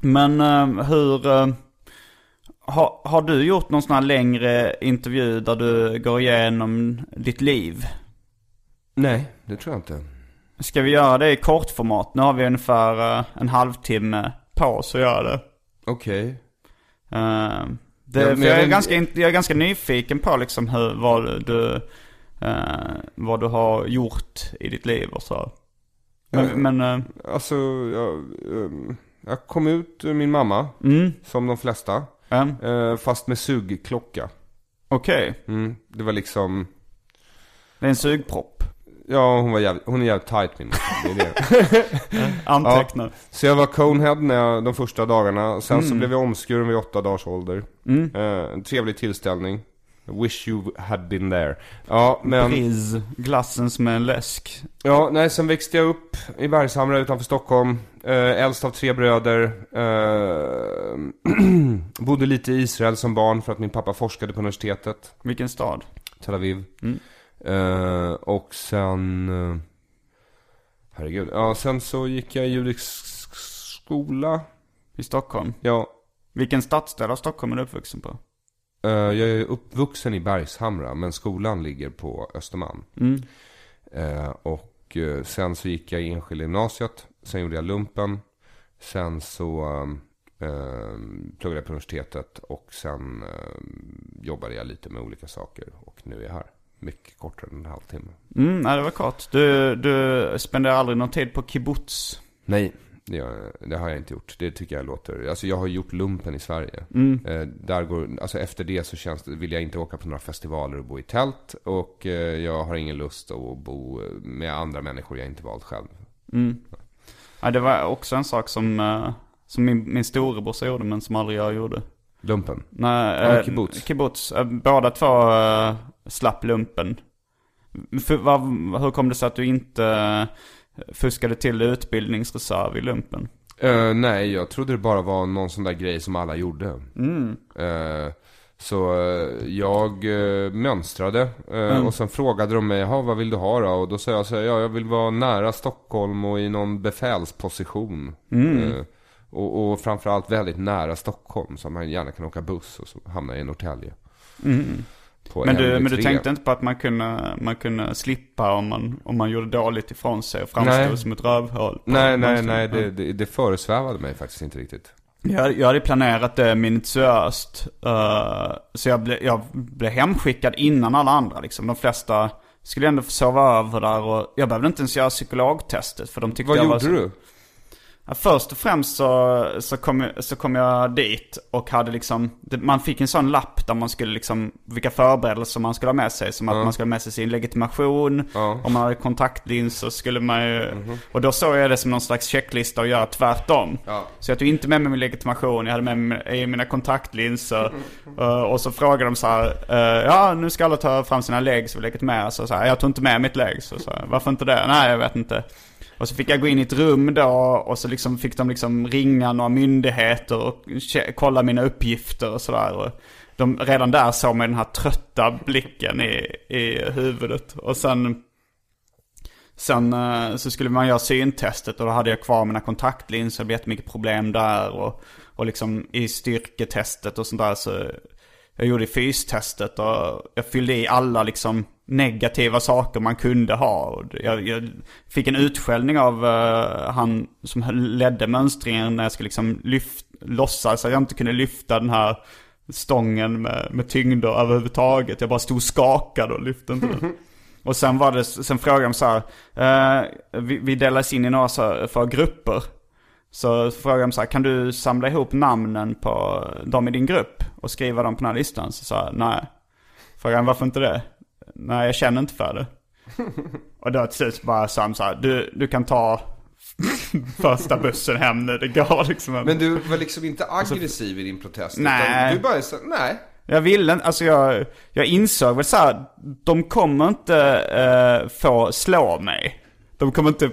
Men eh, hur... eh, har, har du gjort någon sån här längre intervju där du går igenom ditt liv? Nej, det tror jag inte. Ska vi göra det i kortformat? Nu har vi ungefär eh, en halvtimme på oss att göra det. Okej. Eh, det Ja, men för jag, är men- ganska, jag är ganska nyfiken på liksom hur, vad, du, eh, vad du har gjort i ditt liv och så. Men, men eh, Alltså, jag, ehm, jag kom ut ur min mamma, mm, som de flesta. Eh, Fast med sugklocka. okej. Mm, det var liksom, Det är en sugpropp. ja hon var jävligt, hon är jävligt tight min. Det är det. Anteckna. Så jag var conehead när jag, de första dagarna. Sen så blev jag omskuren vid åtta dagars ålder. Eh, en trevlig tillställning. Wish you had been there. Ja, men... Priz, glassen som en läsk. Ja, nej, sen växte jag upp i Bergshamra utanför Stockholm. Eh, äldst av tre bröder. Eh, bodde lite i Israel som barn för att min pappa forskade på universitetet. Vilken stad? Tel Aviv. Eh, och sen... eh, herregud. Ja, sen så gick jag i judisk skola. I Stockholm. Ja, Vilken stadsdel av Stockholm är du uppvuxen på? eh, jag är uppvuxen i Bergshamra, men skolan ligger på Östermalm. Eh, och eh, sen så gick jag i enskilda gymnasiet. Sen gjorde jag lumpen. Sen så eh, pluggade jag på universitetet. Och sen eh, jobbade jag lite med olika saker. Och nu är jag här. Mycket kortare än en halvtimme. Mm, nej det var kort. Du, du spenderar aldrig någon tid på kibbutz? Nej, det, det har jag inte gjort. Det tycker jag låter... Alltså jag har gjort lumpen i Sverige. Eh, där går, alltså efter det så känns det, vill jag inte åka på några festivaler och bo i tält. Och eh, jag har ingen lust att bo med andra människor jag inte valt själv. Ja, det var också en sak som, eh, som min, min storebrorsa gjorde men som aldrig jag gjorde. Lumpen. Nej, Ja, eh, kibbutz. kibbutz. Eh, Båda två eh, slapp lumpen. För, vad, hur kom det sig att du inte eh, fuskade till utbildningsreserv i lumpen? Eh, nej, jag trodde det bara var någon sån där grej som alla gjorde. Eh, så eh, jag uh, mönstrade eh, och sen frågade de mig, "Jaha, vad vill du ha då? Och då sa jag så här, ja jag vill vara nära Stockholm och i någon befälsposition. Eh, och, och framförallt väldigt nära Stockholm så man gärna kan åka buss och så hamna i Norrtälje. På Men du, NV3. men du tänkte inte på att man kunde, man kunde slippa om man, om man gjorde dåligt ifrån sig och framstod Nej. som ett rövhål? Nej, nej, nej, det, det, det föresvävade mig faktiskt inte riktigt. Jag, jag hade planerat det minutiöst. eh, så jag blev, jag blev hemskickad innan alla andra liksom. De flesta skulle ändå få sova över där och jag behövde inte ens göra psykologtestet för de tyckte Vad jag var gjorde så... du? Först och främst så, så, kom, så kom jag dit och hade liksom, man fick en sån lapp där man skulle liksom, vilka förberedelser man skulle ha med sig. Som att man skulle ha med sig sin legitimation, Ja. om man hade kontaktlinser så skulle man ju, och då såg jag det som någon slags checklista att göra tvärtom. Ja. Så jag tog inte med mig min legitimation, jag hade med mig mina kontaktlinser. Eh, och så frågade de så här, eh, ja nu ska alla ta fram sina legs och legitimera sig. Jag tog inte med mitt legs. Så så här, Varför inte det? Nej, jag vet inte. Och så fick jag gå in i ett rum då och så liksom fick de liksom ringa några myndigheter och kolla mina uppgifter och sådär. De, redan där såg man den här trötta blicken i, i huvudet. Och sen, sen eh, så skulle man göra syntestet och då hade jag kvar mina kontaktlinser. Det blev jättemycket problem där. Och, och liksom i styrketestet och sånt där så jag gjorde fystestet och jag fyllde i alla liksom negativa saker man kunde ha. Jag, jag fick en utskällning av eh, han som ledde mönstringen när jag skulle liksom lyft, låtsas att jag inte kunde lyfta den här stången med, med tyngder överhuvudtaget. Jag bara stod skakad och lyfte inte den. Och sen var det, sen frågade de så här, eh, vi, vi delades in i några så här, för grupper. Så frågade de så här, kan du samla ihop namnen på dem i din grupp och skriva dem på den här listan? Så sa jag, nej. Frågade han, varför inte det? Nej, jag känner inte för det. Och då till slut bara sa han så här, du, du kan ta första bussen hem nu, det går liksom. Men du var liksom inte aggressiv i din protest? Nej. Du bara sa, nej. Jag ville inte, alltså jag, jag insåg väl så här, de kommer inte eh, få slå mig. De kommer, inte,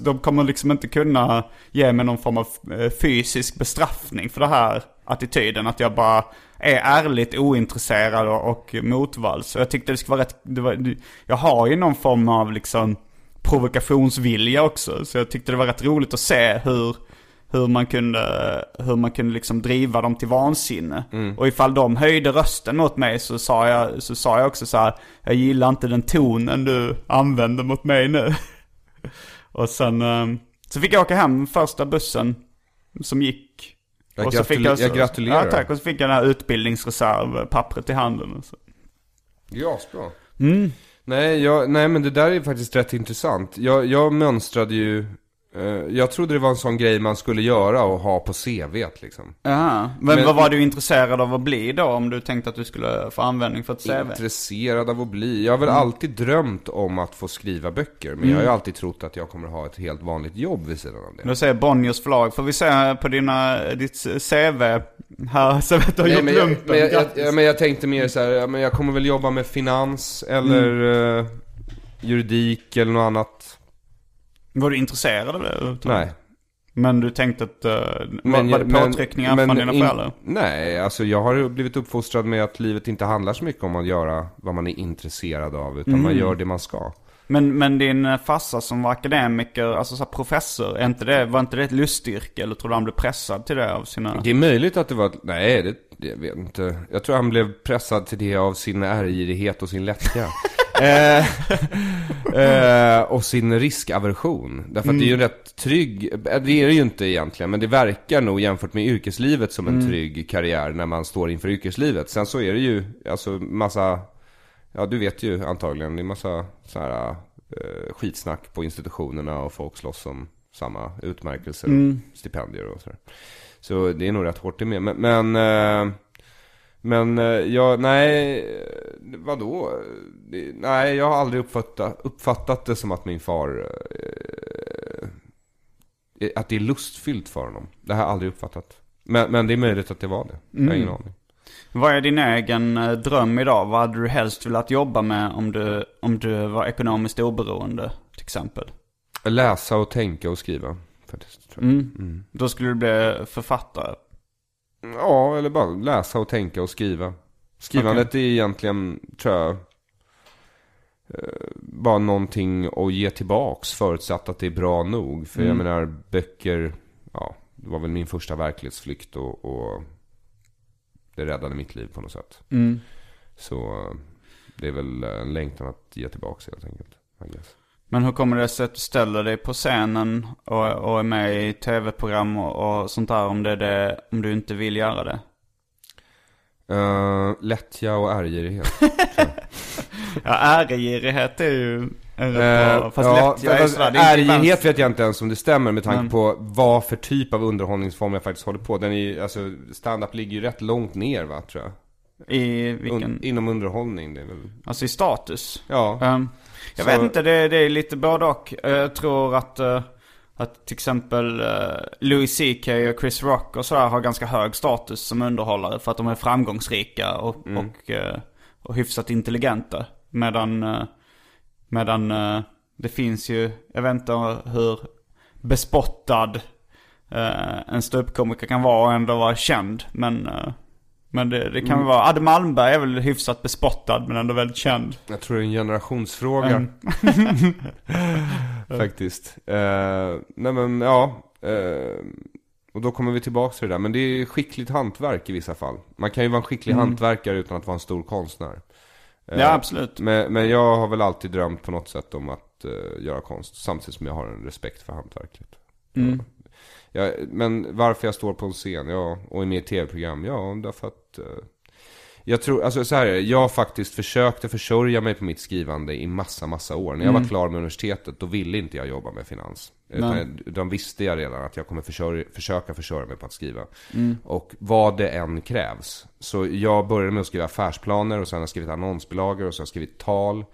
de kommer liksom inte kunna ge mig någon form av eh, fysisk bestraffning för det här attityden. Att jag bara är ärligt ointresserad och, och motvalls. Så jag tyckte det skulle vara rätt, var, jag har ju någon form av liksom provokationsvilja också. Så jag tyckte det var rätt roligt att se hur, hur man kunde, hur man kunde liksom driva dem till vansinne. Och ifall de höjde rösten mot mig så sa jag, så sa jag också så här, jag gillar inte den tonen du använder mot mig nu. Och sen eh, så fick jag åka hem första bussen som gick. Jag och så fick gratule- jag gratulerar. Ja tack, och så fick jag den här utbildningsreservpappret i handen. Så. Ja, bra. Nej, jag, nej, men det där är faktiskt rätt intressant. Jag, jag mönstrade ju, jag trodde det var en sån grej man skulle göra och ha på CVt liksom. Jaha. Men, Men- vad var du intresserad av att bli då om du tänkte att du skulle få användning för ett CV? Intresserad av att bli. Jag har väl Mm. alltid drömt om att få skriva böcker. Men jag har ju alltid trott att jag kommer ha ett helt vanligt jobb vid sidan av det. Du säger Bonniers förlag. Får vi se på dina, ditt CV här så vet du har Nej, gjort men, jag, lumpen. men, jag, men jag tänkte mer så här, men jag kommer väl jobba med finans eller Mm. eh, juridik eller något annat. Var du intresserad av det? Nej. Men du tänkte att, uh, var, Men- var det men- påtryckningar men från dina in- föräldrar? Nej, alltså jag har blivit uppfostrad med att livet inte handlar så mycket om att göra vad man är intresserad av. Utan Mm. man gör det man ska. Men, men din eh, farsa som var akademiker, alltså så professor, är inte det, var inte det ett lustyrke? Eller tror du han blev pressad till det av sina... Det är möjligt att det var, nej det, det jag vet inte. Jag tror han blev pressad till det av sin ärgirighet och sin lättja. Eh, eh, och sin riskaversion. Därför att det är ju en rätt trygg, eh, det är det ju inte egentligen, men det verkar nog jämfört med yrkeslivet som en trygg karriär när man står inför yrkeslivet. Sen så är det ju, alltså massa, ja du vet ju antagligen, det är massa så här eh, skitsnack på institutionerna och folk slåss om samma utmärkelser och stipendier och sådär. Så det är nog rätt hårt det med. Men, men, eh, men eh, jag, nej, eh, vadå? Nej, jag har aldrig uppfattat, uppfattat det som att min far, eh, att det är lustfyllt för honom. Det har jag aldrig uppfattat. Men, men det är möjligt att det var det. Jag har ingen aning. Vad är din egen eh, dröm idag? Vad hade du helst velat jobba med om du, om du var ekonomiskt oberoende, till exempel? Läsa och tänka och skriva. Faktiskt, tror jag. Mm. Då skulle du bli författare. Ja, eller bara läsa och tänka och skriva. Skrivandet är egentligen, tror jag, eh, bara någonting att ge tillbaks förutsatt att det är bra nog. För jag menar, böcker, ja, det var väl min första verklighetsflykt och, och det räddade mitt liv på något sätt. Så eh, det är väl en längtan att ge tillbaks helt enkelt. I guess. Men hur kommer det sig att du ställer dig på scenen och, och är med i tv-program och, och sånt där om, det det, om du inte vill göra det? Uh, lättja och ärgirighet. Ja, ärgirighet är ju en rätt Eh, bra, fast ja, lättja är sådär, det är inte Ärlighet vänster- vet jag inte ens om det stämmer med tanke Men- på vad för typ av underhållningsform jag faktiskt håller på. Den är ju, alltså, stand-up ligger ju rätt långt ner va, tror jag. I vilken, Un, inom underhållning, det är väl... alltså i status? Ja. Ehm, jag Så- vet inte, det, det är lite både och. Eh, Jag tror att, eh, att till exempel uh, Louis CK och Chris Rock och sådär har ganska hög status som underhållare för att de är framgångsrika och, Mm. och, eh, och hyfsat intelligenta. Medan, eh, medan eh, det finns ju, jag vet inte hur bespottad eh, en ståuppkomiker kan vara och ändå vara känd. Men, eh, men det, det kan Mm. vara, Adde Malmberg är väl hyfsat bespottad men ändå väldigt känd. Jag tror det är en generationsfråga. Mm. Faktiskt. Eh, nej men, ja. eh, och då kommer vi tillbaka till det där. Men det är skickligt hantverk i vissa fall. Man kan ju vara en skicklig hantverkare utan att vara en stor konstnär. Eh, Ja, absolut. Men, men jag har väl alltid drömt på något sätt om att göra konst. Samtidigt som jag har en respekt för hantverket. Mm. Ja, men varför jag står på en scen, ja, och är med i tv-program, ja, därför att eh, jag tror, alltså så här är det, jag faktiskt försökte försörja mig på mitt skrivande i massa, massa år. När jag var klar med universitetet, då ville inte jag jobba med finans. Utan Nej. jag, de visste jag redan att jag kommer försörja, försöka försörja mig på att skriva. Och vad det än krävs. Så jag började med att skriva affärsplaner och sen har jag skrivit annonsbilagor och så har jag skrivit tal.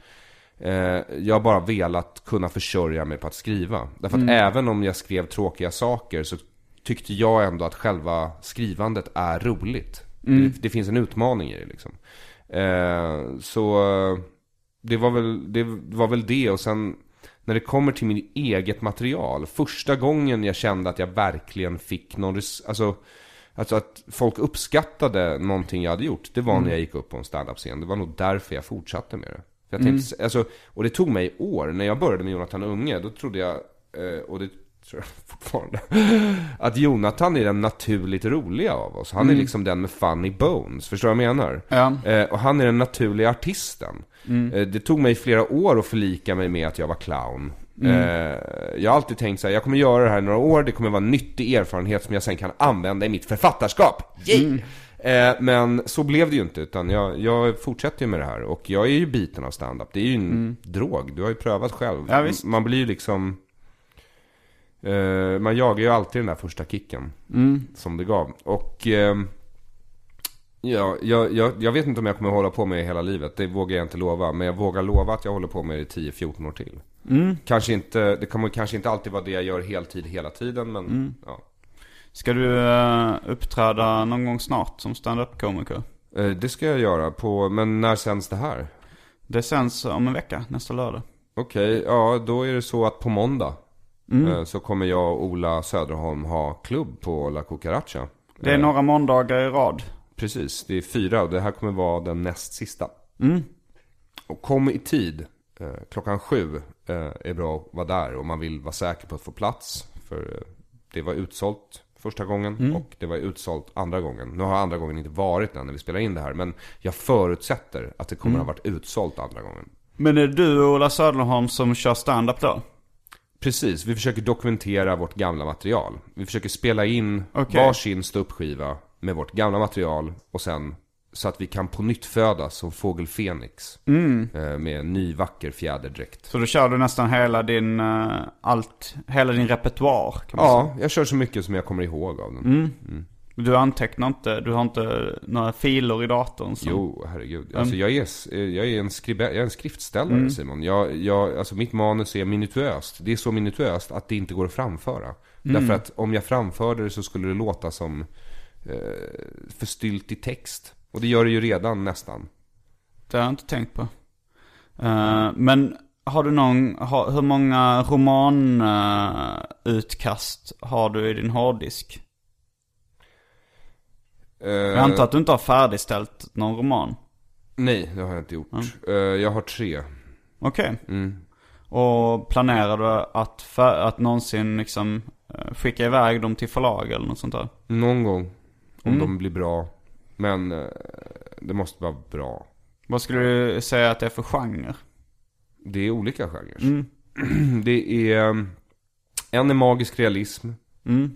Eh, jag har bara velat kunna försörja mig på att skriva. Därför att även om jag skrev tråkiga saker så tyckte jag ändå att själva skrivandet är roligt. Det, det finns en utmaning i det liksom. Eh, så det var, väl, det var väl det och sen när det kommer till mitt eget material. Första gången jag kände att jag verkligen fick någon, alltså, alltså att folk uppskattade någonting jag hade gjort. Det var när jag gick upp på en standup-scen. Det var nog därför jag fortsatte med det. För jag tänkte, alltså, och det tog mig år. När jag började med Jonathan Unge, då trodde jag, eh, och det tror jag fortfarande, att Jonathan är den naturligt roliga av oss. Han är liksom den med funny bones, förstår du vad jag menar? Ja. Eh, och han är den naturliga artisten. Eh, det tog mig flera år att förlika mig med att jag var clown. Eh, jag har alltid tänkt så här, jag kommer göra det här i några år, det kommer vara en nyttig erfarenhet som jag sen kan använda i mitt författarskap. Yay! Eh, men så blev det ju inte, utan jag, jag fortsätter ju med det här. Och jag är ju biten av stand-up. Det är ju en drog, du har ju prövat själv. Ja. Man blir ju liksom... Eh, man jagar ju alltid den där första kicken. Som det gav. Och... ehm, Ja, jag, jag, jag vet inte om jag kommer hålla på med det hela livet. Det vågar jag inte lova. Men jag vågar lova att jag håller på med det i 10-14 år till. Kanske inte, det kommer kanske inte alltid vara det jag gör heltid hela tiden. Men ja. Ska du eh, uppträda någon gång snart som stand-up-komiker? Eh, Det ska jag göra på, men när sänds det här? Det sänds om en vecka, nästa lördag. Okej, ja då är det så att på måndag. eh, Så kommer jag och Ola Söderholm ha klubb på La Cucaracha. Det är några måndagar i rad. Precis, det är fyra och det här kommer vara den näst sista. Och kom i tid. Klockan sju är bra att vara där om man vill vara säker på att få plats. För det var utsålt första gången och det var utsålt andra gången. Nu har andra gången inte varit den när vi spelar in det här. Men jag förutsätter att det kommer att ha varit utsålt andra gången. Men är det du och Ola Söderholm som kör stand-up då? Precis, vi försöker dokumentera vårt gamla material. Vi försöker spela in Okej. varsin ståuppskiva med vårt gamla material och sen så att vi kan på nytt födas som fågel Fenix. Eh, med en ny vacker fjäderdräkt. Så då kör du nästan hela din, eh, allt, hela din repertoar kan man säga. Ja, jag kör så mycket som jag kommer ihåg av den. Du antecknar inte, du har inte några filer i datorn som... Jo, herregud. Alltså jag är, eh, jag är en skribent, jag är en skriftställare Simon. Jag, jag, alltså mitt manus är minutöst. Det är så minutöst att det inte går att framföra. Därför att om jag framförde det så skulle det låta som eh, förstyltig text. Och det gör det ju redan nästan. Det har jag inte tänkt på. Eh, men har du någon, har, hur många romanutkast har du i din hårddisk? Eh, Jag antar att du inte har färdigställt någon roman. Nej, det har jag inte gjort. Eh, jag har tre. Okej. Mm. Och planerar du att, för, att någonsin liksom skicka iväg dem till förlag eller något sånt där? Någon gång. Om de blir bra. Men eh, det måste vara bra. Vad skulle du säga att det är för genre? Det är olika genrer. Det är... um, En är magisk realism.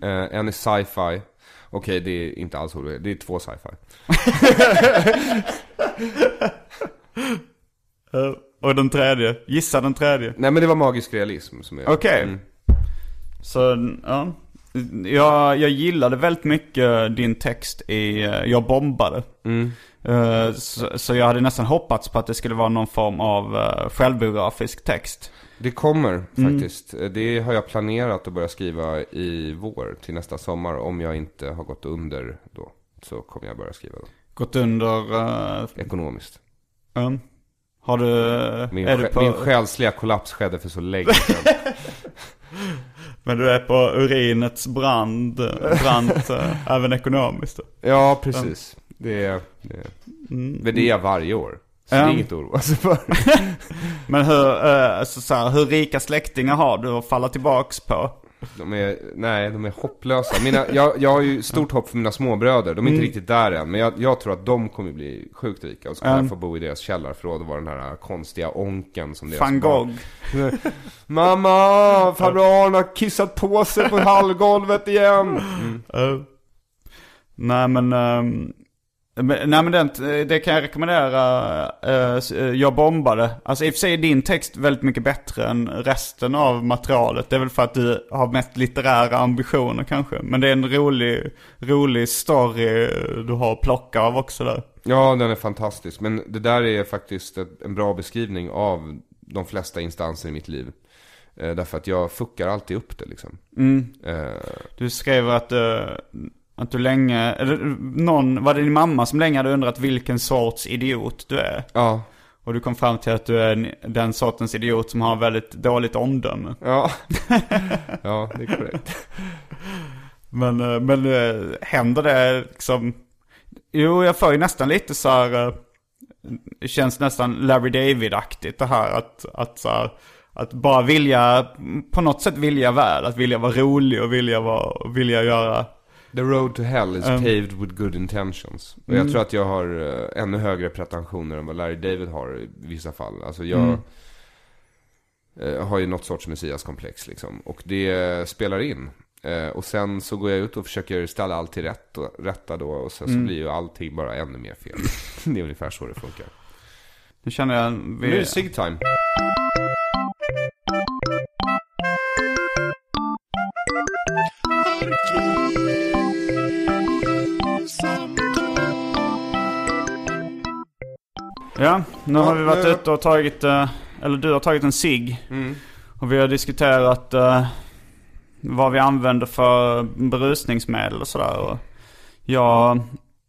eh, En är sci-fi. Okej, det är inte alls roligt. Det är två sci-fi. Och den tredje? Gissa den tredje. Nej men det var magisk realism som är... Okej. Mm. Så, ja. Jag, jag gillade väldigt mycket din text i eh, Jag bombade. Mm. Eh, Så, så jag hade nästan hoppats på att det skulle vara någon form av eh, självbiografisk text. Det kommer faktiskt. Eh, Det har jag planerat att börja skriva i vår till nästa sommar. Om jag inte har gått under då. Så kommer jag börja skriva då. Gått under... eh, Ekonomiskt. um, har du... Min, är du på, min själsliga kollaps skedde för så länge sedan. men du är på urinets brand, brant eh, även ekonomiskt? ja, precis. Det är, det är, men det är jag varje år. Så det är inget att oroa sig för. Men hur, eh, alltså, så här, hur rika släktingar har du att falla tillbaks på? De är, nej, de är hopplösa. Mina, jag, jag har ju stort hopp för mina småbröder. De är inte riktigt där än. Men jag, jag tror att de kommer bli sjukt rika. Och kommer Mm. få bo i deras källarförråd och vara den här konstiga onken som deras Van barn- Gogh. Mamma, farbror Arne har kissat på sig på hallgolvet igen. Eh, nej men, ehm, men, nej men den, det kan jag rekommendera. eh, eh, jag bombade. Alltså i och för sig är din text väldigt mycket bättre än resten av materialet. Det är väl för att du har mest litterära ambitioner kanske. Men det är en rolig, rolig story du har att plocka av också där. Ja, den är fantastisk. Men det där är faktiskt en bra beskrivning av de flesta instanser i mitt liv. Eh, därför att jag fuckar alltid upp det liksom. Eh, Du skrev att, eh, Att du länge, eller någon, var det din mamma som länge hade undrat vilken sorts idiot du är? Ja. Och du kom fram till att du är en- den sortens idiot som har väldigt dåligt omdöme. Ja. ja, det är korrekt. Men, eh, men eh, händer det liksom? Jo, jag får ju nästan lite så här. eh, Det känns nästan Larry David-aktigt det här att, att så här, Att bara vilja, på något sätt vilja väl. Att vilja vara rolig och vilja, vara, vilja göra. The road to hell is Um. paved with good intentions. Och jag tror att jag har eh, ännu högre pretensioner än vad Larry David har i vissa fall. Alltså jag eh, har ju något sorts messiaskomplex liksom. Och det spelar in. Eh, och sen så går jag ut och försöker ställa allt till rätt och, rätta då. Och sen så blir ju allting bara ännu mer fel. det är ungefär så det funkar. Nu känner jag... Nu är det sig time. Ja, nu har vi varit nu- ute och tagit, eh, eller du har tagit en cigg. Mm. Och vi har diskuterat eh, vad vi använder för berusningsmedel och sådär. Och jag,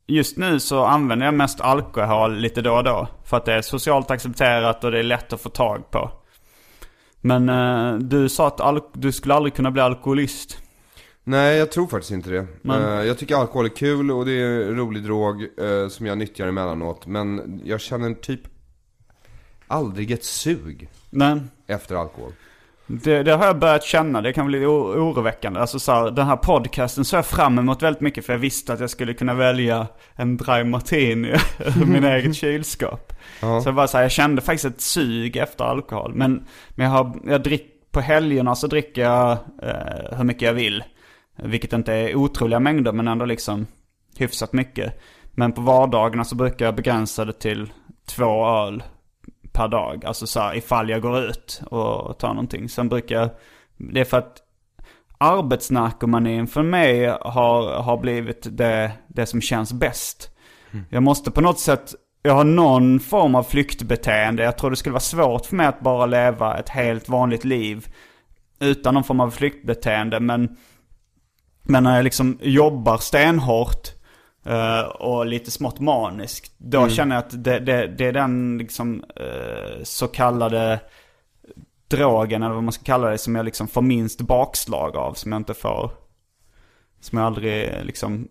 just nu så använder jag mest alkohol lite då och då. För att det är socialt accepterat och det är lätt att få tag på. Men eh, du sa att du skulle aldrig kunna bli alkoholist. Nej, jag tror faktiskt inte det. Men- Eh, jag tycker alkohol är kul och det är en rolig drog eh, som jag nyttjar emellanåt. Men jag känner typ aldrig ett sug Men efter alkohol. Det, det har jag börjat känna, det kan bli o- oroväckande. Alltså så här, den här podcasten såg jag fram emot väldigt mycket för jag visste att jag skulle kunna välja en dry martini ur min eget kylskåp. Ja. Så jag bara så här, jag kände faktiskt ett sug efter alkohol. Men, men jag, har, jag drick, på helgerna så dricker jag eh, hur mycket jag vill. Vilket inte är otroliga mängder men ändå liksom hyfsat mycket. Men på vardagarna så brukar jag begränsa det till två öl per dag. Alltså så här, ifall jag går ut och tar någonting. Sen brukar jag, det är för att arbetsnarkomanin för mig har, har blivit det, det som känns bäst. Jag måste på något sätt, jag har någon form av flyktbeteende. Jag tror det skulle vara svårt för mig att bara leva ett helt vanligt liv utan någon form av flyktbeteende. Men, men när jag liksom jobbar stenhårt eh, och lite smått manisk. Då känner jag att det, det, det är den liksom eh, så kallade drogen eller vad man ska kalla det som jag liksom får minst bakslag av. Som jag inte får, som jag aldrig liksom,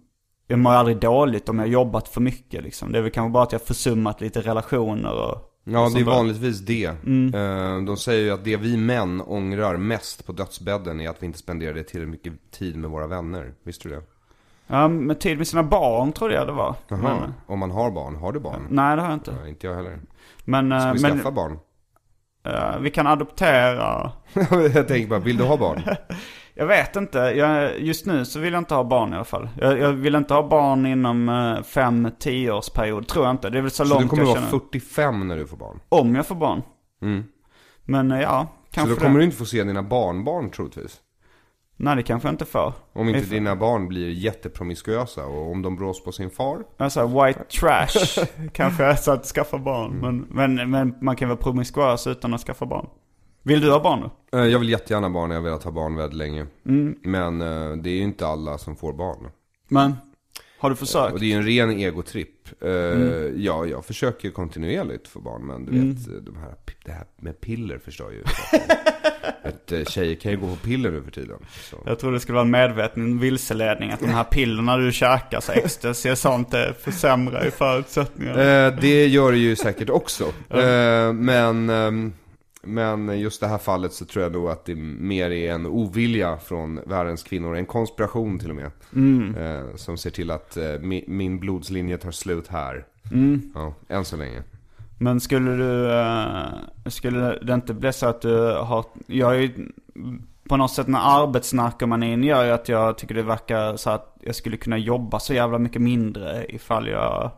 jag mår aldrig dåligt om jag har jobbat för mycket liksom. Det är väl kanske bara att jag har försummat lite relationer och Ja, det är vanligtvis det. Eh, De säger ju att det vi män ångrar mest på dödsbädden är att vi inte spenderade tillräckligt mycket tid med våra vänner. Visste du det? Ja, med tid med sina barn trodde jag det var. Jaha. Men, Om man har barn, har du barn? nej det har jag inte. Nej, inte jag heller. Men, eh, Ska vi men skaffa barn? eh, vi kan adoptera. jag tänker bara, vill du ha barn? Jag vet inte. Jag, just nu så vill jag inte ha barn i alla fall. Jag, jag vill inte ha barn inom 5-10 års period. Tror jag inte. Det är väl så, Så långt du kommer jag vara känner. 45 när du får barn? Om jag får barn. Mm. Men eh, ja, Så kanske då kommer det. du inte få se dina barnbarn troligtvis? Nej, det kanske jag inte får. Om inte If- dina barn blir jättepromiskuösa och om de brås på sin far? Alltså white trash kanske så att skaffa barn. Men, men, men man kan vara promiskuös utan att skaffa barn. Vill du ha barn då? Eh, Jag vill jättegärna ha barn, jag har velat ha barn väldigt länge. Mm. Men eh, det är ju inte alla som får barn. Men, har du försökt? Och det är ju en ren egotripp. Eh, Mm. Ja, jag försöker kontinuerligt få barn, men du vet, eh, de här, det här med piller förstör ju eh, Tjejer kan ju gå på piller nu för tiden. Så. Jag tror det skulle vara en medveten vilseledning att de här pillerna du käkar, så ecstasy och sånt, det försämrar ju förutsättningarna. Det gör det ju säkert också. Men, ehm, men just det här fallet så tror jag nog att det mer är en ovilja från världens kvinnor. En konspiration till och med. Eh, som ser till att eh, mi, min blodslinje tar slut här. Ja, än så länge. Men skulle du, eh, skulle det inte bli så att du har, jag är ju på något sätt när arbetsnarkomanin gör ju att jag tycker det verkar så att jag skulle kunna jobba så jävla mycket mindre ifall jag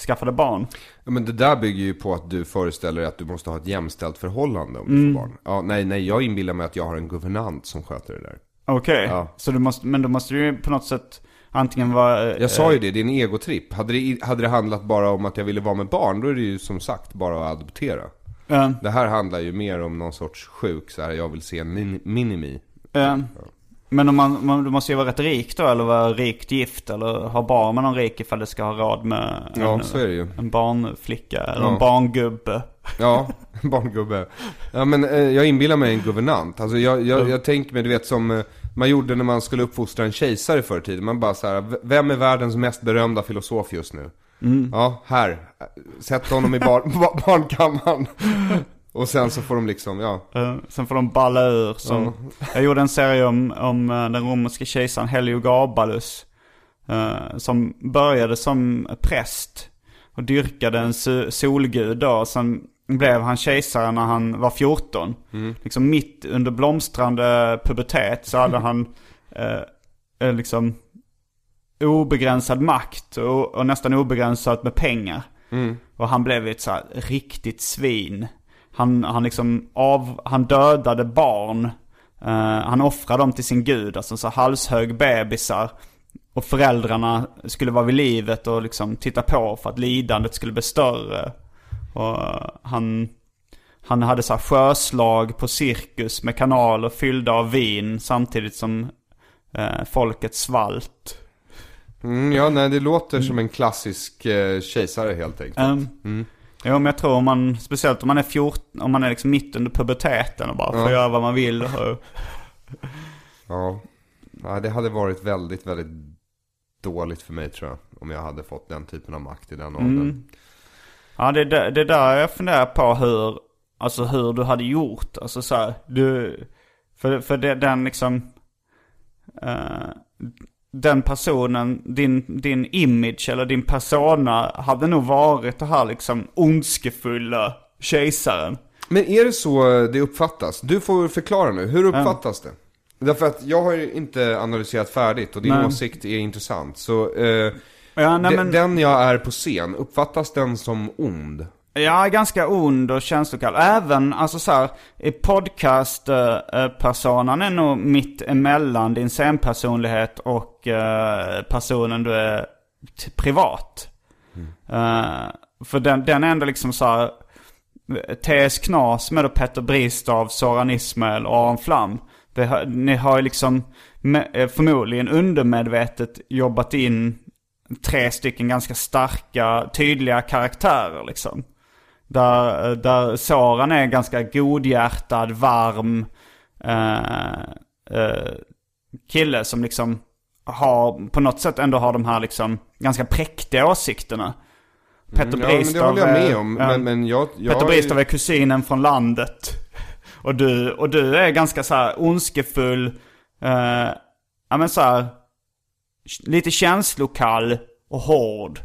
skaffade barn. Ja, men det där bygger ju på att du föreställer dig att du måste ha ett jämställt förhållande om du får barn. Ja, nej, nej, jag inbillar mig att jag har en guvernant som sköter det där. Okej, Ja. så du måste, men då måste du ju på något sätt antingen vara... eh, Jag sa ju det, det är en egotripp. Hade det, hade det handlat bara om att jag ville vara med barn, då är det ju som sagt bara att adoptera. eh, Det här handlar ju mer om någon sorts sjuk, så här, jag vill se en min, minimi. eh, Men om man, man, du måste ju vara rätt rik då eller vara rikt gift eller ha barn med någon rik ifall du ska ha råd med Ja, en, så är det ju. en barnflicka eller Ja. en barngubbe. Ja, barngubbe. Ja men eh, jag inbillar mig en guvernant. Alltså jag, jag, jag tänker mig, du vet som eh, man gjorde när man skulle uppfostra en kejsare förr i tiden. Man bara så här, vem är världens mest berömda filosof just nu? Ja, här. Sätt honom i bar, ba- barnkammaren. Och sen så får de liksom, ja. Eh, sen får de balla ur som... Jag gjorde en serie om, om eh, den romerska kejsaren Heliogabalus. eh, som började som präst och dyrkade en so- solgud då. Sen blev han kejsare när han var 14. Liksom mitt under blomstrande pubertet så hade han eh, liksom obegränsad makt och, och nästan obegränsat med pengar. Och han blev ett så riktigt svin. Han, han liksom av, han dödade barn. Eh, han offrade dem till sin gud, alltså så halshög bebisar. Och föräldrarna skulle vara vid livet och liksom titta på för att lidandet skulle bli större. Och eh, han, han hade så här sjöslag på cirkus med kanaler fyllda av vin samtidigt som eh, folket svalt. Mm, ja, nej det låter som en klassisk eh, kejsare helt enkelt. Um, Jo men jag tror om man, speciellt om man är 14, om man är liksom mitt under puberteten och bara får Ja. göra vad man vill. Och, Ja. ja, det hade varit väldigt, väldigt dåligt för mig tror jag. Om jag hade fått den typen av makt i den åldern. ja det, är där- det är där jag funderar på hur, alltså hur du hade gjort. Alltså så här, du, för, för det, den liksom, eh, den personen, din, din image eller din persona hade nog varit det här liksom ondskefulla kejsaren. Men är det så det uppfattas? Du får förklara nu, hur uppfattas det? Därför att jag har ju inte analyserat färdigt och din Nej. åsikt är intressant. Så eh, Ja, nej, men... den jag är på scen, uppfattas den som ond? Jag är ganska ond och känslokall. Även, alltså så här, i podcast-personen är nog mitt emellan din scenpersonlighet och eh, personen du är privat. Eh, för den, den är ändå liksom så här, TS Knas med då Petter Bristav, Soran Ismail och Aron Flam. Det, ni har ju liksom eh, förmodligen undermedvetet jobbat in tre stycken ganska starka, tydliga karaktärer liksom. Där, där Soran är ganska godhjärtad, varm eh, eh, kille som liksom har, på något sätt ändå har de här liksom ganska präktiga åsikterna. Petter Mm, ja, men det Bristav håller jag med är- om. ja. Men, men jag... jag Petter Bristav är kusinen från landet. Och du, och du är ganska så här ondskefull, eh, ja men så här, lite känslokall och hård.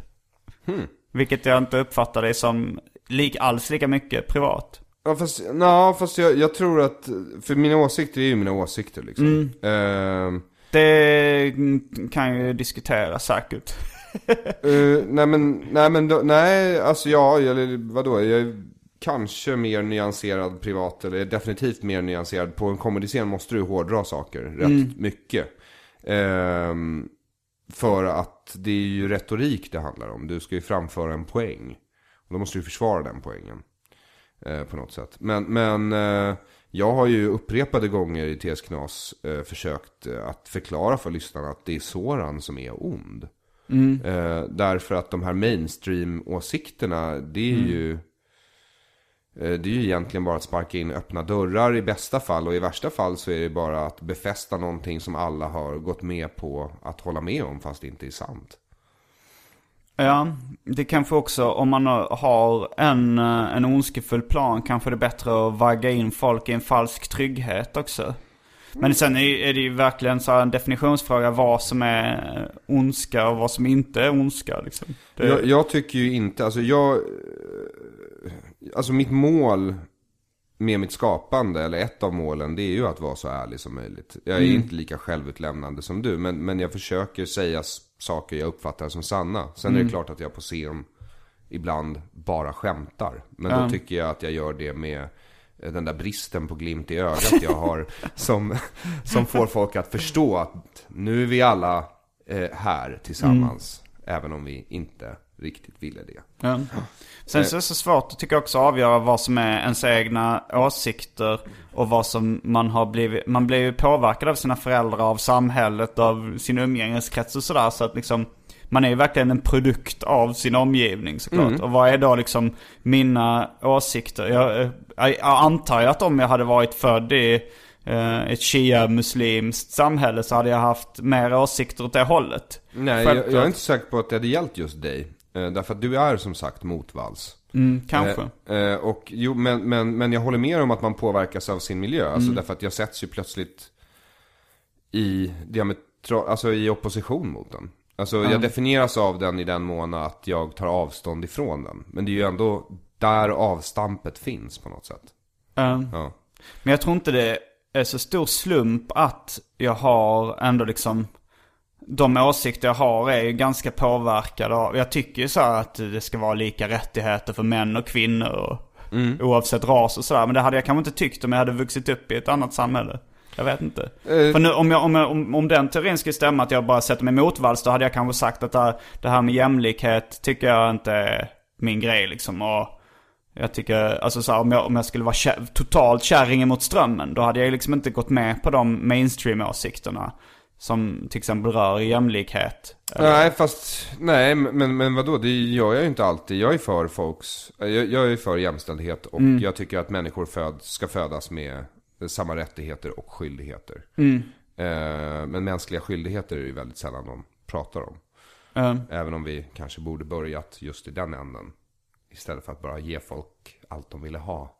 Hmm. Vilket jag inte uppfattar dig som lik, alls lika mycket privat. Ja fast, na, fast jag, jag tror att, för mina åsikter är ju mina åsikter liksom. Mm. Ehm, Det kan ju diskuteras säkert. Eh, nej men, nej men, då, nej alltså ja, eller vadå, jag är kanske mer nyanserad privat, eller definitivt mer nyanserad. På en komediscen måste du hårdra saker rätt mycket. Ehm, för att det är ju retorik det handlar om, du ska ju framföra en poäng. Och då måste du försvara den poängen. Eh, på något sätt. Men, men eh, jag har ju upprepade gånger i TS Knas eh, försökt eh, att förklara för lyssnarna att det är Soran som är ond. Eh, därför att de här mainstream-åsikterna, det är ju... eh, Det är ju egentligen bara att sparka in öppna dörrar i bästa fall. Och i värsta fall så är det bara att befästa någonting som alla har gått med på att hålla med om fast det inte är sant. Ja, det kanske också om man har en, eh, en ondskefull plan kanske det är bättre att vagga in folk i en falsk trygghet också. Men sen är, det ju verkligen så en definitionsfråga vad som är ondska och vad som inte är ondska liksom. Det, Jag, jag tycker ju inte, alltså jag... eh, Alltså mitt mål med mitt skapande, eller ett av målen, det är ju att vara så ärlig som möjligt. Jag är inte lika självutlämnande som du, men, men jag försöker säga saker jag uppfattar som sanna. Sen är det klart att jag på scen ibland bara skämtar. Men då tycker jag att jag gör det med eh, den där bristen på glimt i ögat jag har som, som får folk att förstå att nu är vi alla eh, här tillsammans. Även om vi inte riktigt ville det. Ja. Sen så är det så svårt att tycka också avgöra vad som är ens egna åsikter och vad som man har blivit, man blir ju påverkad av sina föräldrar, av samhället, av sin umgängeskrets och sådär. Så att liksom, man är ju verkligen en produkt av sin omgivning såklart. Och vad är då liksom mina åsikter? Jag, eh, jag antar ju att om jag hade varit född i eh, ett shia-muslimskt samhälle så hade jag haft mer åsikter åt det hållet. Nej, jag, jag är inte säker på att det hade gällt just dig. Eh, därför att du är som sagt motvalls. Mm, kanske. Eh, eh, och jo, men, men, men jag håller med om att man påverkas av sin miljö. Alltså Mm. därför att jag sätts ju plötsligt i alltså i opposition mot den. Alltså jag definieras av den i den mån att jag tar avstånd ifrån den. Men det är ju ändå där avstampet finns på något sätt. Ja. Men jag tror inte det är så stor slump att jag har ändå liksom de åsikter jag har är ju ganska påverkade av, jag tycker ju så att det ska vara lika rättigheter för män och kvinnor och, oavsett ras och sådär. Men det hade jag kanske inte tyckt om jag hade vuxit upp i ett annat samhälle. Jag vet inte. För nu, om, jag, om, jag, om, om den teorin skulle stämma att jag bara sätter mig motvalls då hade jag kanske sagt att det här, det här med jämlikhet tycker jag inte är min grej liksom. Och jag tycker, alltså så här, om, jag, om jag skulle vara kär, totalt kärringen mot strömmen, då hade jag liksom inte gått med på de mainstream-åsikterna. Som till exempel rör jämlikhet. Nej, fast, nej, men, men vadå, det gör jag ju inte alltid. Jag är för folks, jag, jag är för jämställdhet och jag tycker att människor föd, ska födas med samma rättigheter och skyldigheter. Eh, men mänskliga skyldigheter är ju väldigt sällan de pratar om. Eh, Även om vi kanske borde börjat just i den änden. Istället för att bara ge folk allt de ville ha.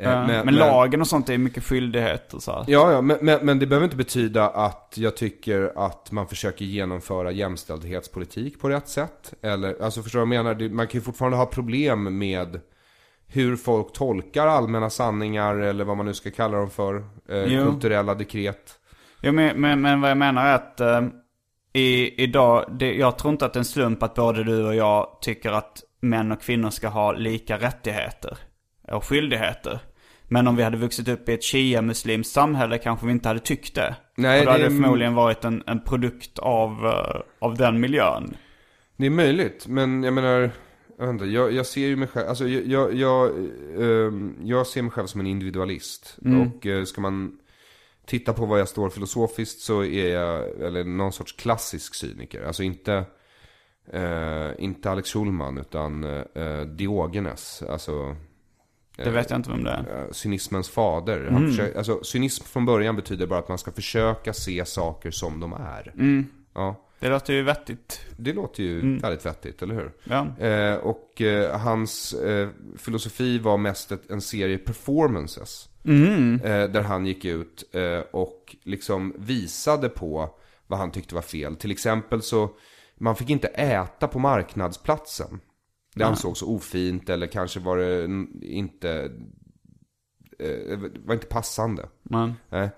Eh, eh, men, lagen och sånt är mycket skyldigheter så här. Ja, ja men, men, men det behöver inte betyda att jag tycker att man försöker genomföra jämställdhetspolitik på rätt sätt. Eller, alltså förstår du vad jag menar? Man kan ju fortfarande ha problem med hur folk tolkar allmänna sanningar eller vad man nu ska kalla dem för. Eh, kulturella dekret. Jo, men, men, men vad jag menar är att eh, i, idag, det, jag tror inte att det är en slump att både du och jag tycker att män och kvinnor ska ha lika rättigheter och skyldigheter. Men om vi hade vuxit upp i ett shia-muslimskt samhälle kanske vi inte hade tyckt det. Nej, och då hade det förmodligen varit en, en produkt av, eh, av den miljön. Det är möjligt, men jag menar, jag, inte, jag, jag ser ju mig själv, alltså jag, jag, jag, ehm, jag ser mig själv som en individualist. Och eh, ska man titta på vad jag står filosofiskt så är jag, eller någon sorts klassisk cyniker. Alltså inte, eh, inte Alex Schulman utan Diogenes. Alltså Det vet jag inte vem det är. eh, cynismens fader. Han försöker, alltså, cynism från början betyder bara att man ska försöka se saker som de är. Ja. Det låter ju vettigt. Det låter ju väldigt vettigt, eller hur? Ja. Eh, och eh, hans eh, filosofi var mest ett, en serie performances. Eh, där han gick ut eh, och liksom visade på vad han tyckte var fel. Till exempel så, man fick inte äta på marknadsplatsen. Det ansågs ofint eller kanske var det inte, eh, det var inte passande. Men, Nej.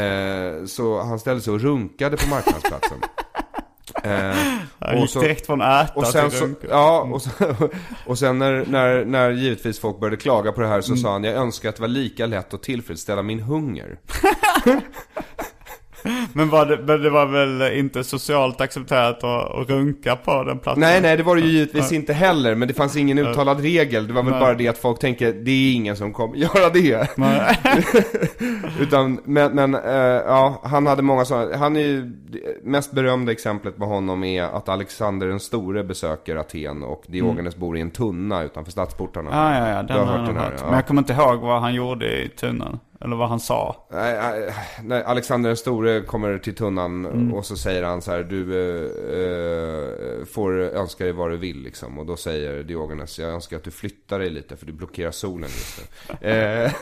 Eh, så han ställde sig och runkade på marknadsplatsen. eh, jag gick direkt från äta och sen till så, runka. ja, och sen, och sen när, när, när givetvis folk började klaga på det här så sa han Jag önskar att det var lika lätt att tillfredsställa min hunger. Men, var det, men det var väl inte socialt accepterat att, att runka på den platsen? Nej, nej, det var det ju givetvis inte heller. Men det fanns ingen uttalad regel. Det var väl Nej. bara det att folk tänker, det är ingen som kommer göra det. Utan, men, men eh, ja, han hade många sådana. Han är ju, mest berömda exemplet med honom är att Alexander den store besöker Aten och Diogenes bor i en tunna utanför stadsportarna. Ja, ja, ja. Du Den har har hört den här, hört. ja. Men jag kommer inte ihåg vad han gjorde i tunnan. Eller vad han sa. Nej, nej, Alexander den store kommer till tunnan Mm. och så säger han så här, du eh, eh, får önska dig vad du vill liksom. Och då säger Diogenes, jag önskar att du flyttar dig lite för du blockerar solen just nu. eh,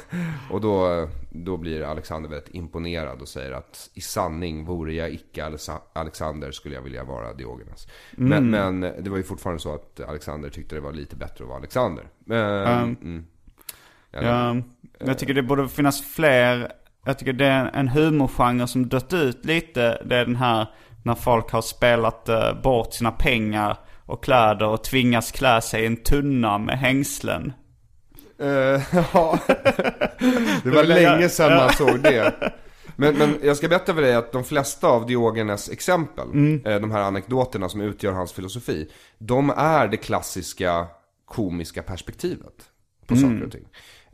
och då, då blir Alexander väldigt imponerad och säger att i sanning vore jag icke Alexa- Alexander skulle jag vilja vara Diogenes. Mm. Men, men det var ju fortfarande så att Alexander tyckte det var lite bättre att vara Alexander. Men, Um, mm. Ja, jag tycker det borde finnas fler. Jag tycker det är en humorgenre som dött ut lite. Det är den här när folk har spelat eh, bort sina pengar och kläder och tvingas klä sig i en tunna med hängslen. Eh, ja. det var länge sedan man såg det. Men, men jag ska berätta för dig att de flesta av Diogenes exempel, Mm. eh, de här anekdoterna som utgör hans filosofi, de är det klassiska komiska perspektivet på Mm. saker och ting.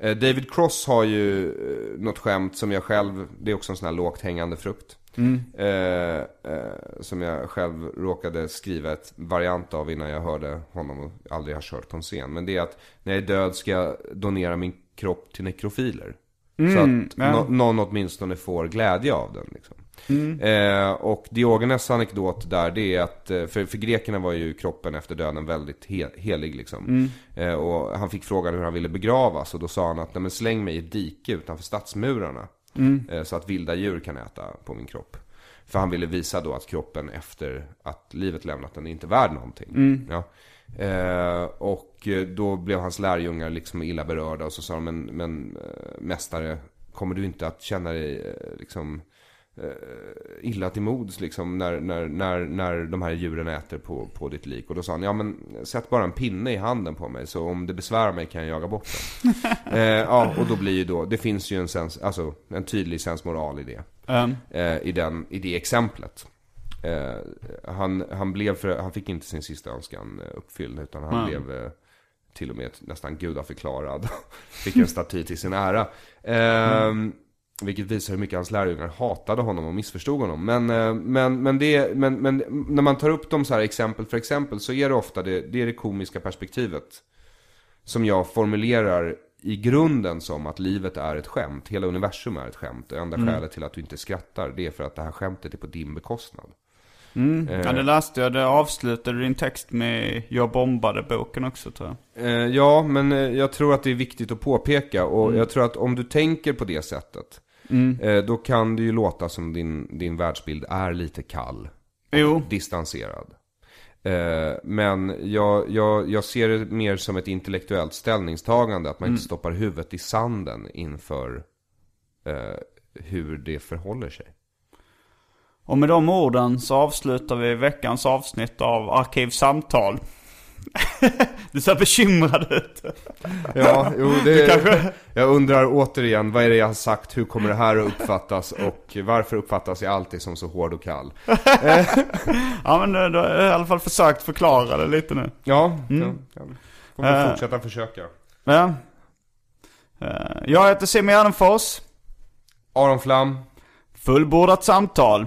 Eh, David Cross har ju eh, något skämt som jag själv, det är också en sån här lågt hängande frukt. Mm. Eh, eh, som jag själv råkade skriva ett variant av innan jag hörde honom och aldrig har kört på en scen. Men det är att när jag är död ska jag donera min kropp till nekrofiler. så att Mm, ja. nå- någon åtminstone får glädje av den. Liksom. Mm. Eh, och Diogenes anekdot där det är att, eh, för, för grekerna var ju kroppen efter döden väldigt he, helig liksom. Mm. Eh, och han fick frågan hur han ville begravas och då sa han att Nej, men släng mig i ett dike utanför stadsmurarna. Mm. Eh, så att vilda djur kan äta på min kropp. För han ville visa då att kroppen efter att livet lämnat den är inte värd någonting. Mm. Ja. Eh, och eh, då blev hans lärjungar liksom illa berörda och så sa de, men, men eh, mästare, kommer du inte att känna dig liksom illa till mods liksom när, när, när, när de här djuren äter på, på ditt lik. Och då sa han, ja men sätt bara en pinne i handen på mig så om det besvärar mig kan jag jaga bort den. eh, ja, och då blir ju då, det finns ju en, sens, alltså, en tydlig sensmoral i det. Um, Eh, i, den, I det exemplet. Eh, han, han, blev för, han fick inte sin sista önskan eh, uppfylld utan han Nej. blev eh, till och med nästan gudaförklarad. fick en staty till sin ära. Eh, Vilket visar hur mycket hans lärjungar hatade honom och missförstod honom. Men, eh, men, men, det, men, men när man tar upp dem så här exempel för exempel så är det ofta det, det, är det komiska perspektivet. Som jag formulerar i grunden som att livet är ett skämt. Hela universum är ett skämt. Det enda skälet till att du inte skrattar det är för att det här skämtet är på din bekostnad. Eh, ja, det läste jag. Det avslutade din text med Jag bombade-boken också tror jag. Eh, ja, men eh, jag tror att det är viktigt att påpeka och jag tror att om du tänker på det sättet eh, då kan det ju låta som din, din världsbild är lite kall. Jo. Distanserad. Eh, men jag, jag, jag ser det mer som ett intellektuellt ställningstagande att man inte stoppar huvudet i sanden inför eh, hur det förhåller sig. Och med de orden så avslutar vi veckans avsnitt av Arkivsamtal. Du ser bekymrad ut. Ja, jo, det, jag undrar återigen, vad är det jag har sagt, hur kommer det här att uppfattas och varför uppfattas jag alltid som så hård och kall? Ja men du, har i alla fall försökt förklara det lite nu. Ja, ja, ja. får vi Eh. fortsätta försöka. Ja. Eh, Jag heter Simon Gärdenfors. Aron Flam. Fullbordat samtal.